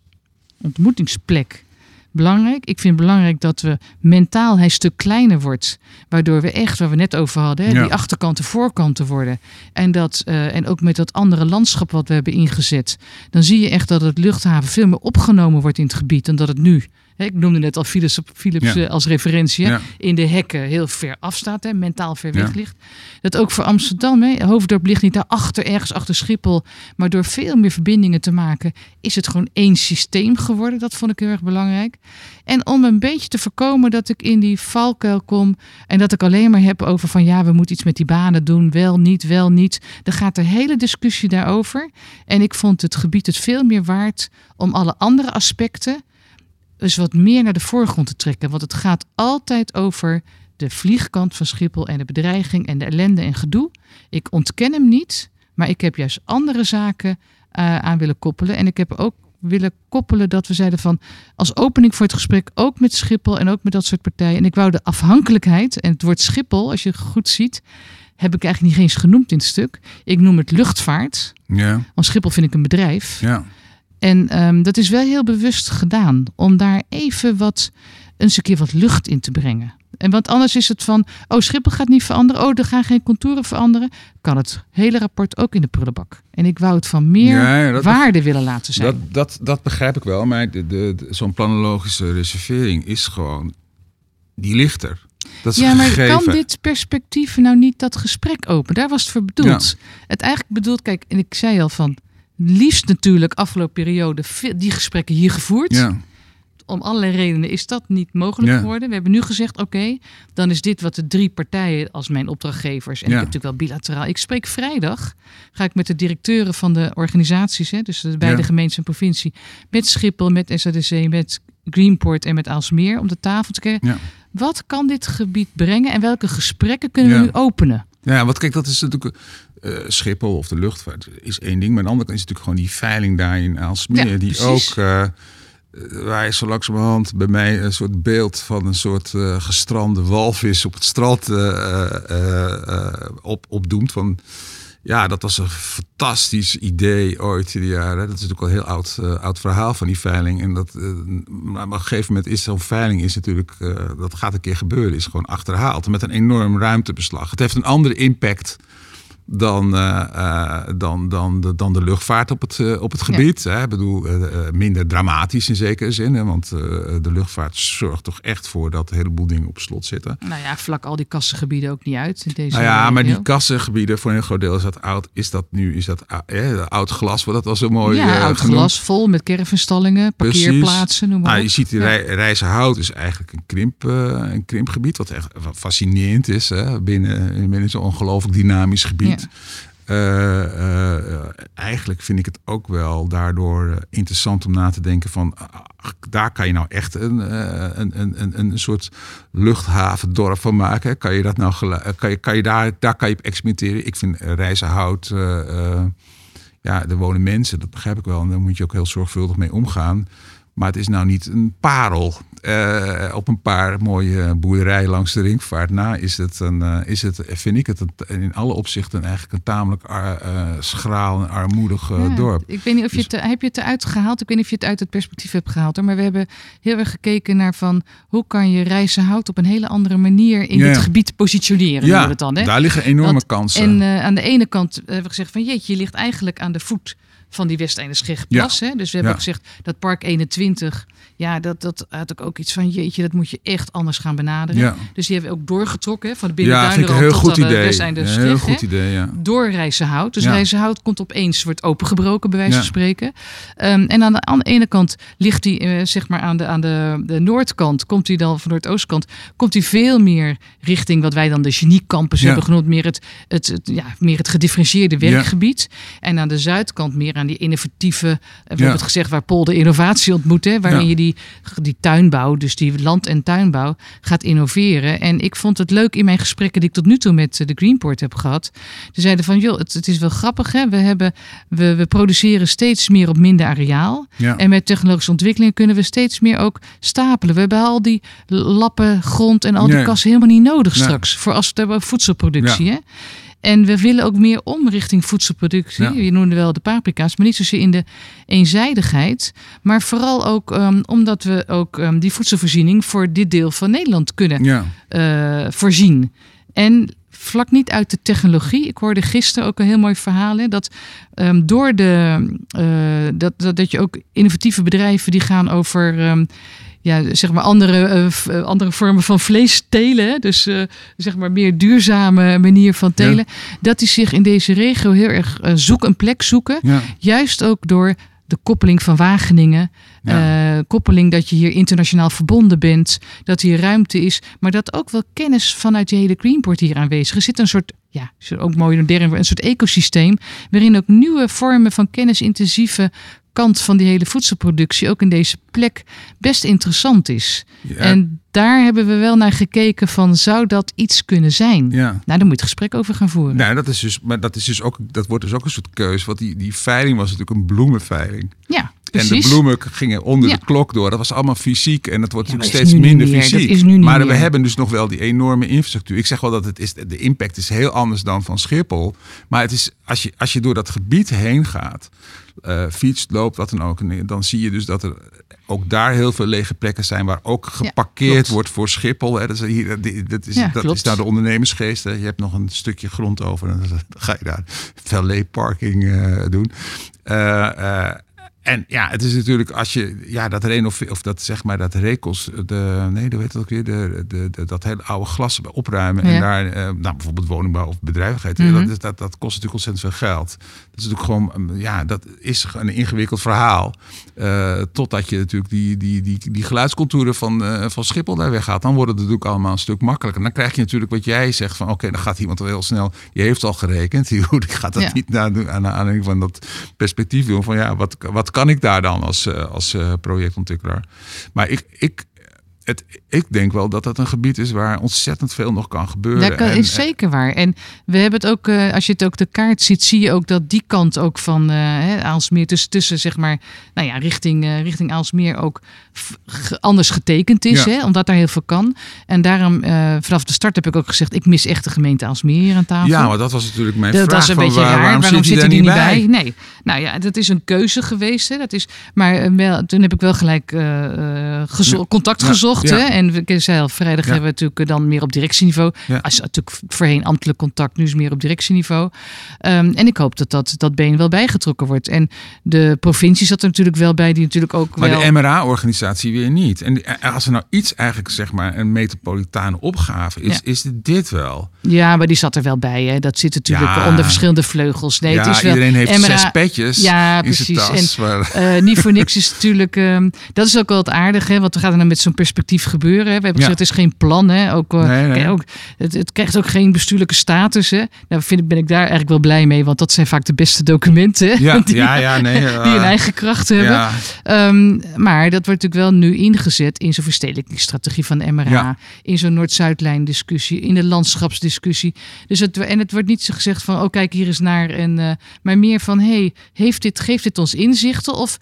ontmoetingsplek belangrijk. Ik vind het belangrijk dat we mentaal hij een stuk kleiner wordt. Waardoor we echt, waar we net over hadden, hè, die achterkanten voorkanten worden. En, dat, uh, en ook met dat andere landschap wat we hebben ingezet. Dan zie je echt dat het luchthaven veel meer opgenomen wordt in het gebied dan dat het nu ik noemde net al Philips, Philips eh, als referentie. In de hekken heel ver afstaat, hè, mentaal ver weg ligt. Dat ook voor Amsterdam, hè, Hoofddorp ligt niet daarachter, ergens achter Schiphol. Maar door veel meer verbindingen te maken, is het gewoon één systeem geworden. Dat vond ik heel erg belangrijk. En om een beetje te voorkomen dat ik in die valkuil kom en dat ik alleen maar heb over van ja, we moeten iets met die banen doen, wel, niet, wel, niet. Dan gaat de hele discussie daarover. En ik vond het gebied het veel meer waard om alle andere aspecten dus wat meer naar de voorgrond te trekken. Want het gaat altijd over de vliegkant van Schiphol en de bedreiging en de ellende en gedoe. Ik ontken hem niet, maar ik heb juist andere zaken uh, aan willen koppelen. En ik heb ook willen koppelen dat we zeiden van als opening voor het gesprek ook met Schiphol en ook met dat soort partijen. En ik wou de afhankelijkheid en het woord Schiphol, als je goed ziet, heb ik eigenlijk niet eens genoemd in het stuk. Ik noem het luchtvaart. Ja. Want Schiphol vind ik een bedrijf. Ja. En um, dat is wel heel bewust gedaan om daar even wat, eens een keer wat lucht in te brengen. En want anders is het van, oh Schiphol gaat niet veranderen, oh er gaan geen contouren veranderen. Kan het hele rapport ook in de prullenbak. En ik wou het van meer waarde willen laten zijn. Dat, dat, dat begrijp ik wel, maar de, de, zo'n planologische reservering is gewoon, die ligt er. Dat is ja, maar kan dit perspectief nou niet dat gesprek open? Daar was het voor bedoeld. Het eigenlijk bedoeld, kijk, en ik zei al van, liefst natuurlijk afgelopen periode die gesprekken hier gevoerd. Ja. om allerlei redenen is dat niet mogelijk Ja. geworden. We hebben nu gezegd, oké, dan is dit wat de drie partijen als mijn opdrachtgevers. En Ja. ik heb natuurlijk wel bilateraal. Ik spreek vrijdag, ga ik met de directeuren van de organisaties, hè, dus de beide en provincie, met Schiphol, met SADC, met Greenport en met Aalsmeer om de tafel te kijken. Wat kan dit gebied brengen en welke gesprekken kunnen we nu openen? Ja, want kijk, dat is natuurlijk. eh Schiphol of de luchtvaart is één ding. Maar aan de andere kant is natuurlijk gewoon die veiling daar in Aalsmeer. Ja, die precies. ook. eh, waar je zo langzamerhand bij mij een soort beeld van een soort eh, gestrande walvis op het strand eh, op, opdoemt. Van, ja, dat was een fantastisch idee ooit in de jaren. Dat is natuurlijk al een heel oud, eh, oud verhaal van die veiling. En dat, eh, maar op een gegeven moment is zo'n veiling is natuurlijk, eh, dat gaat een keer gebeuren, is gewoon achterhaald. Met een enorm ruimtebeslag. Het heeft een andere impact dan, eh, eh, dan, dan, de, dan de luchtvaart op het, eh, op het Ja. gebied. Hè? Ik bedoel, minder dramatisch in zekere zin. Hè? Want de luchtvaart zorgt toch echt voor dat een heleboel dingen op slot zitten. Nou ja, vlak al die kassengebieden ook niet uit. In deze Nou ja, maar die kassengebieden, voor een groot deel is dat oud. Is dat nu, is dat ou- eh, oud glas, wat dat was zo mooi ja, oud genoemd. glas vol met caravanstallingen, Precies. parkeerplaatsen, noem maar Nou, je ziet, die Ja. rij, Rijzenhout is eigenlijk een, krimp, een krimpgebied, wat echt fascinerend is hè, binnen, binnen zo'n ongelooflijk dynamisch gebied. Eh, eh, eigenlijk vind ik het ook wel daardoor eh, interessant om na te denken van ach, daar kan je nou echt een, een, een, een, soort luchthavendorp van maken. Kan je dat nou kan je, kan je daar, daar kan je op experimenteren. Ik vind Rijzenhout, eh, eh, ja, er wonen mensen, dat begrijp ik wel. En daar moet je ook heel zorgvuldig mee omgaan. Maar het is nou niet een parel. Eh, op een paar mooie boerderijen langs de ringvaart na is het, een, eh, is het vind ik het een- in alle opzichten eigenlijk een tamelijk ar- eh, schraal en armoedig Ja, dorp. Ik weet niet of je Dus- het, heb je het eruit gehaald? Ik weet niet of je het uit het perspectief hebt gehaald. Hoor. Maar we hebben heel erg gekeken naar van hoe kan je Rijzenhout op een hele andere manier in Ja. dit gebied positioneren. het dan, hè? daar liggen enorme Want- kansen. En aan de ene kant hebben we gezegd van jeetje, je ligt eigenlijk aan de voet van die Westeinde-Schegplas. hè? Dus we hebben Ja. ook gezegd dat park 21, ja, dat, dat had ik ook iets van jeetje, dat moet je echt anders gaan benaderen. ja, Dus die hebben ook doorgetrokken hè, van de ja vind ik een binnenduinrand heel tot goed aan de idee. Een Scheg. heel hè goed idee, ja. door Rijzenhout. Dus Ja. Rijzenhout komt opeens, wordt opengebroken, bij wijze Ja. van spreken. Ehm, en aan de, aan de ene kant ligt hij, eh, zeg maar aan de, aan de, de noordkant, komt hij dan van noordoostkant, komt hij veel meer richting wat wij dan de geniecampus Ja. hebben genoemd, meer het, het, het, ja, meer het gedifferentieerde Ja. werkgebied. En aan de zuidkant meer aan die innovatieve, eh, we Ja. hebben het gezegd, waar Pol de innovatie ontmoet, hè, waarin Ja. je die, die tuinbouw, dus die land- en tuinbouw, gaat innoveren. En ik vond het leuk in mijn gesprekken die ik tot nu toe met eh, de Greenport heb gehad. Ze zeiden van, joh, het, het is wel grappig, hè? We, hebben, we, we produceren steeds meer op minder areaal. Ja. En met technologische ontwikkeling kunnen we steeds meer ook stapelen. We hebben al die lappen grond en al die Nee. kassen helemaal niet nodig Nee. straks. Voor als we het hebben voedselproductie. Hè? En we willen ook meer om richting voedselproductie. Ja. Je noemde wel de paprika's, maar niet zozeer in de eenzijdigheid. Maar vooral ook ehm, omdat we ook ehm, die voedselvoorziening voor dit deel van Nederland kunnen ja. eh, voorzien. En vlak niet uit de technologie. Ik hoorde gisteren ook een heel mooi verhaal. Hè, dat ehm, door de eh, dat, dat, dat je ook innovatieve bedrijven die gaan over. Ja, zeg maar andere, eh, eh, andere vormen van vlees telen. Dus eh, zeg maar meer duurzame manier van telen. Dat die zich in deze regio heel erg zoek een plek zoeken. ja. Juist ook door de koppeling van Wageningen. Ja. koppeling dat je hier internationaal verbonden bent. Dat hier ruimte is. Maar dat ook wel kennis vanuit je hele Greenport hier aanwezig is. Er zit een soort, ja, is ook mooi modern, een soort ecosysteem. Waarin ook nieuwe vormen van kennisintensieve kant van die hele voedselproductie ook in deze plek best interessant is. Ja. En daar hebben we wel naar gekeken van zou dat iets kunnen zijn? ja. Nou, daar moet je het gesprek over gaan voeren. Nou, dat is dus, maar dat is dus ook, dat wordt dus ook een soort keus. Want die, die veiling was natuurlijk een bloemenveiling. Ja, En de bloemen gingen onder Ja. de klok door. Dat was allemaal fysiek. En dat wordt Ja, natuurlijk steeds minder meer. Dat fysiek. is nu niet maar we meer. hebben dus nog wel die enorme infrastructuur. Ik zeg wel dat het is, de impact is heel anders dan van Schiphol. Maar het is, als, je, als je door dat gebied heen gaat, eh fietst, loopt, wat dan ook. en Dan zie je dus dat er ook daar heel veel lege plekken zijn waar ook geparkeerd wordt voor Schiphol. Hè. Dat is, hier, die- dat is, Ja, dat klopt. is nou de ondernemersgeest. Hè. Je hebt nog een stukje grond over en dan ga je daar valet parking eh, doen. Eh, eh, en ja, het is natuurlijk als je ja, dat renov of dat zeg maar dat rekels, de, nee, hoe heet dat ook weer, de, de, de, dat hele oude glas opruimen en daar, uh, nou, bijvoorbeeld woningbouw of bedrijvigheid, Mhm. dat, dat, dat kost natuurlijk ontzettend veel geld. Dat is natuurlijk gewoon, um, ja, dat is een ingewikkeld verhaal. Uh, totdat je natuurlijk die, die, die, die geluidscontouren van, uh, van Schiphol daar weggaat, dan wordt het natuurlijk allemaal een stuk makkelijker. Dan krijg je natuurlijk wat jij zegt van, oké, dan gaat iemand wel heel snel, je heeft al gerekend, die gaat dat Ja. niet naar aan, aan, van dat perspectief doen van, ja, wat, wat kan ik daar dan als, uh, als uh, projectontwikkelaar? Maar ik, ik, het, ik denk wel dat dat een gebied is waar ontzettend veel nog kan gebeuren. Dat kan, En- is zeker waar. En we hebben het ook, eh, als je het ook de kaart ziet, zie je ook dat die kant ook van eh hè, Aalsmeer, tussen, tussen zeg maar, nou ja, richting, eh, richting Aalsmeer ook anders getekend is, Ja. hè, omdat daar heel veel kan. En daarom, eh, vanaf de start heb ik ook gezegd, ik mis echt de gemeente Aalsmeer hier aan tafel. Ja, maar dat was natuurlijk mijn Dat, vraag. dat is een van beetje waar- raar. Waarom, Waarom, zit hij er niet bij? Nee. Nou ja, dat is een keuze geweest. Hè. Dat is, maar eh, wel, toen heb ik wel gelijk eh, eh, gezo- contact Ja. gezocht. Ja. Hè. En ik zei al, vrijdag hebben we natuurlijk dan meer op directieniveau. Als natuurlijk voorheen ambtelijk contact, nu is meer op directieniveau. Ehm, en ik hoop dat, dat dat been wel bijgetrokken wordt. En de provincie zat er natuurlijk wel bij, die natuurlijk ook Maar wel... de MRA-organisatie weer niet. En als er nou iets eigenlijk, zeg maar, een metropolitane opgave is, is dit wel. Ja, maar die zat er wel bij. Hè. Dat zit natuurlijk Ja. onder verschillende vleugels. Nee, ja, het is wel iedereen heeft zes petjes Ja, precies. maar- Eh, niet voor niks is natuurlijk. ehm, dat is ook wel het aardige. Hè, wat gaat er nou met zo'n perspectief gebeuren? Hè? We hebben Ja. gezegd, het is geen plan. Hè? Ook, eh, Nee, nee. kijk, ook, het, het krijgt ook geen bestuurlijke status. Hè? Nou, vind, ik- ben ik daar eigenlijk wel blij mee. Want dat zijn vaak de beste documenten. ja, die, ja, ja, nee. die eh, een eigen kracht hebben. Ehm, maar dat wordt natuurlijk wel nu ingezet in zo'n verstedelijkingsstrategie van de MRA. In zo'n Noord-Zuidlijn discussie. In de landschapsdiscussie. Dus het, en het wordt niet zo gezegd van, oh kijk hier eens naar. En, eh, maar meer van, hey, heeft dit, geeft dit ons inzichten? Of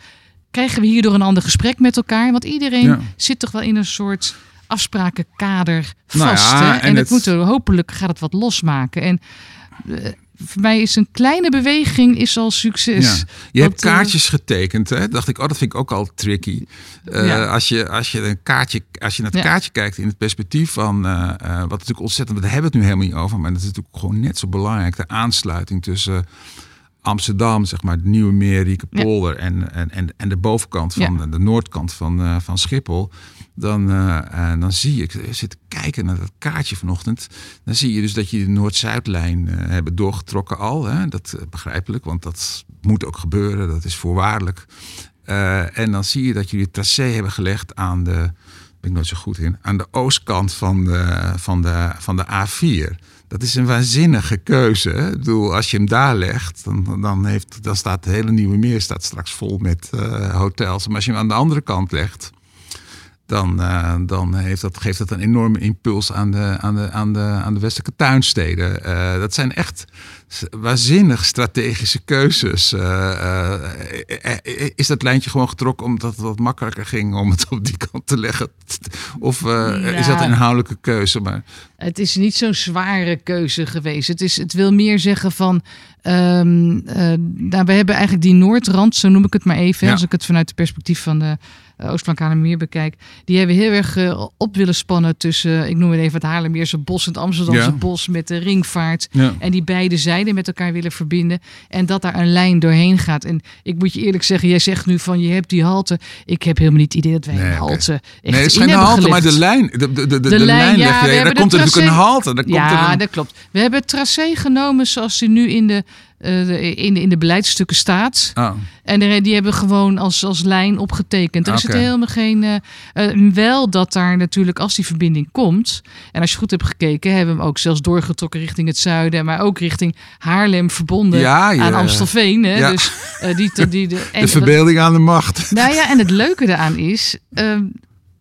krijgen we hierdoor een ander gesprek met elkaar? Want iedereen Ja. zit toch wel in een soort afsprakenkader Nou vast. ja, hè? en En, het het- moet er, hopelijk gaat het wat losmaken. En eh, voor mij is een kleine beweging is al succes. Ja. Je hebt Want, eh, kaartjes getekend, hè? Dacht ik, oh, dat vind ik ook al tricky. Eh, Ja. als, je, als, je een kaartje, als je naar het Ja. kaartje kijkt in het perspectief van, eh, wat natuurlijk ontzettend, daar hebben we het nu helemaal niet over, maar dat is natuurlijk gewoon net zo belangrijk, de aansluiting tussen Amsterdam, zeg maar, het Nieuwe Meer, Riekenpolder en, en, en, en de bovenkant van Ja. de, noordkant van, eh, van Schiphol. Dan, eh, en dan zie je, ik zit kijken naar dat kaartje vanochtend. Dan zie je dus dat je de Noord-Zuidlijn eh, hebben doorgetrokken al. Hè? Dat eh, begrijpelijk, want dat moet ook gebeuren. Dat is voorwaardelijk. Eh, en dan zie je dat jullie het tracé hebben gelegd aan de, ben ik nooit zo goed in, aan de oostkant van de, van de, van de A4. Dat is een waanzinnige keuze. Ik bedoel, als je hem daar legt, dan, dan, heeft, dan staat het hele Nieuwe Meer staat straks vol met eh, hotels. Maar als je hem aan de andere kant legt, dan, eh, dan heeft dat, geeft dat een enorme impuls aan de, aan de, aan de, aan de westelijke tuinsteden. Eh, dat zijn echt waanzinnig strategische keuzes. Eh, is dat lijntje gewoon getrokken omdat het wat makkelijker ging om het op die kant te leggen? Of is dat een inhoudelijke keuze? Maar, Het is niet zo'n zware keuze geweest. Het, is, het wil meer zeggen van. ehm, eh, nou, we hebben eigenlijk die Noordrand, zo noem ik het maar even. Ja. Als ik het vanuit de perspectief van de uh, Oostflank meer bekijk. Die hebben heel erg eh, op willen spannen tussen, ik noem het even het Haarlemmeerse bos en het Amsterdamse Ja. bos met de ringvaart. ja. En die beide zijden met elkaar willen verbinden. En dat daar een lijn doorheen gaat. En ik moet je eerlijk zeggen, jij zegt nu van je hebt die halte. Ik heb helemaal niet het idee dat wij Nee, een halte echt Nee, het is geen halte, maar de lijn. De, de, de, de, De lijn, ja, Daar de komt er natuurlijk een halte. Daar komt Ja, er een, dat klopt. We hebben het tracé genomen zoals die nu in de, eh, de, in de, in de beleidsstukken staat. Oh, En die hebben gewoon als, als lijn opgetekend. Er is Oké. het helemaal geen. eh, eh, wel dat daar natuurlijk, als die verbinding komt. En als je goed hebt gekeken, hebben we hem ook zelfs doorgetrokken richting het zuiden. Maar ook richting Haarlem verbonden Ja, aan Amstelveen. Hè? ja. Dus eh, die, die, die, de, en de verbeelding aan de macht. nou ja, en het leuke daaraan is.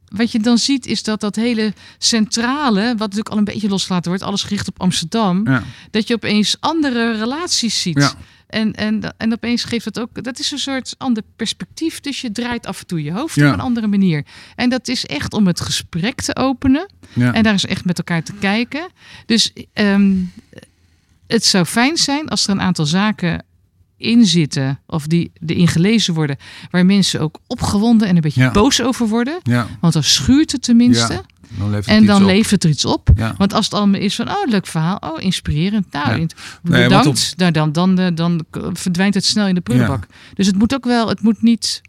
Wat je dan ziet, is dat dat hele centrale, wat natuurlijk al een beetje losgelaten wordt, alles gericht op Amsterdam, Ja. dat je opeens andere relaties ziet. Ja. En, en, en opeens geeft het ook, dat is een soort ander perspectief. Dus je draait af en toe je hoofd Ja. op een andere manier. En dat is echt om het gesprek te openen. En daar is echt met elkaar te kijken. Dus ehm, het zou fijn zijn als er een aantal zaken in zitten, of die erin gelezen worden, waar mensen ook opgewonden en een beetje Ja. boos over worden. Ja, Want dan schuurt het tenminste. Ja, dan levert het en dan op. levert er iets op. Ja. Want als het allemaal is van, oh, leuk verhaal, oh, inspirerend, nou, Nee, bedankt, want nou, dan, dan, dan, dan verdwijnt het snel in de prullenbak. Dus het moet ook wel, het moet niet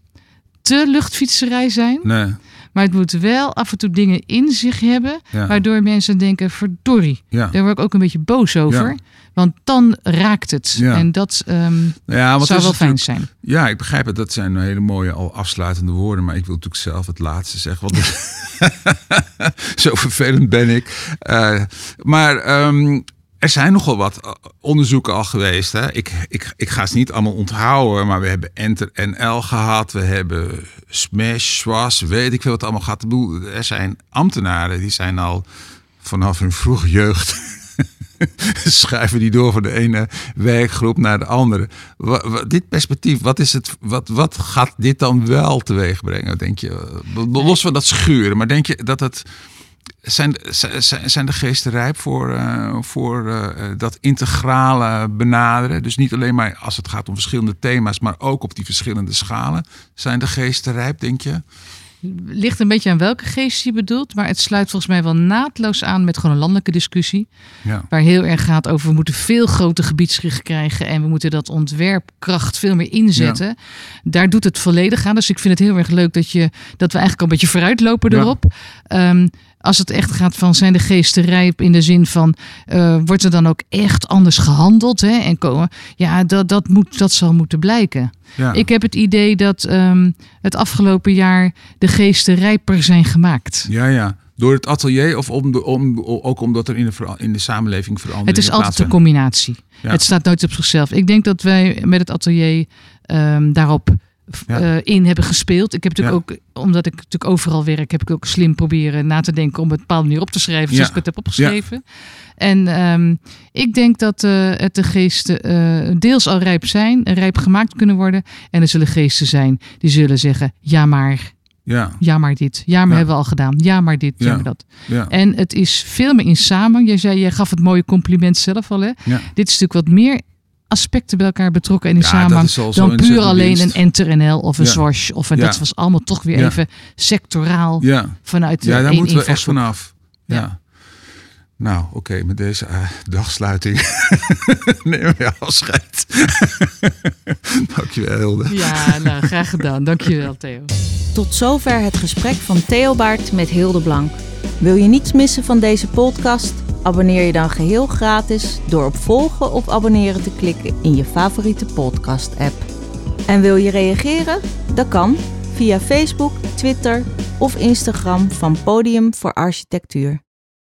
te luchtfietserij zijn, Nee, maar het moet wel af en toe dingen in zich hebben, ja. waardoor mensen denken, verdorie, ja. daar word ik ook een beetje boos over. Ja. Want dan raakt het. En dat ja, want zou wel fijn zijn. Ja, ik begrijp het. Dat zijn hele mooie al afsluitende woorden. Maar ik wil natuurlijk zelf het laatste zeggen. Want zo vervelend ben ik. Eh, maar ehm, er zijn nogal wat eh, onderzoeken al geweest. Hè? Ik, ik, ik ga ze niet allemaal onthouden. Maar we hebben Enter NL gehad. We hebben Smash, Swas. Weet ik veel wat allemaal bedoel, Er zijn ambtenaren die zijn al vanaf hun vroege jeugd schuiven die door van de ene werkgroep naar de andere. Wa- wa- dit perspectief, wat, is het, wat, wat gaat dit dan wel teweeg brengen, denk je? Los van dat schuren, maar denk je dat het... Zijn, zijn, zijn de geesten rijp voor, eh, voor eh, dat integrale benaderen? Dus niet alleen maar als het gaat om verschillende thema's, maar ook op die verschillende schalen. Zijn de geesten rijp, denk je? Ligt een beetje aan welke geest je bedoelt, maar het sluit volgens mij wel naadloos aan met gewoon een landelijke discussie. Ja. Waar heel erg gaat over we moeten veel groter gebiedsgericht krijgen en we moeten dat ontwerpkracht veel meer inzetten. Daar doet het volledig aan. Dus ik vind het heel erg leuk dat, je, dat we eigenlijk al een beetje vooruitlopen Ja. erop. Als het echt gaat van zijn de geesten rijp in de zin van eh, wordt er dan ook echt anders gehandeld hè? en komen ja dat, dat, moet, dat zal moeten blijken. Ja. Ik heb het idee dat ehm, het afgelopen jaar de geesten rijper zijn gemaakt. Ja, ja. Door het atelier of om de, om, ook omdat er in de, in de samenleving veranderingen Het is altijd een combinatie. Ja. Het staat nooit op zichzelf. Ik denk dat wij met het atelier ehm, daarop Ja. eh, in hebben gespeeld. Ik heb natuurlijk Ja. ook, omdat ik natuurlijk overal werk, heb ik ook slim proberen na te denken om het bepaalde manier op te schrijven, zoals ik het heb opgeschreven. En ehm, ik denk dat eh, het de geesten eh, deels al rijp zijn, rijp gemaakt kunnen worden. En er zullen geesten zijn die zullen zeggen: ja, maar, Ja, ja, maar dit. Ja, maar Ja. hebben we al gedaan. Ja, maar dit. Ja, maar dat. ja. En het is veel meer in samen. Jij, zei, jij gaf het mooie compliment zelf al. Hè? Dit is natuurlijk wat meer aspecten bij elkaar betrokken en in Ja, dat samenhang dan puur alleen dienst. een Enter NL of een Ja. Swash. Of een, Ja. Dat was allemaal toch weer Ja. even sectoraal ja. vanuit de ja daar één moeten we echt vanaf. Ja. Ja. Nou, oké, met deze eh, dagsluiting nemen we afscheid. Dankjewel, Hilde. Ja, nou, graag gedaan. Dankjewel, Theo. Tot zover het gesprek van Theo Baart met Hilde Blank. Wil je niets missen van deze podcast? Abonneer je dan geheel gratis door op volgen of abonneren te klikken in je favoriete podcast-app. En wil je reageren? Dat kan via Facebook, Twitter of Instagram van Podium voor Architectuur.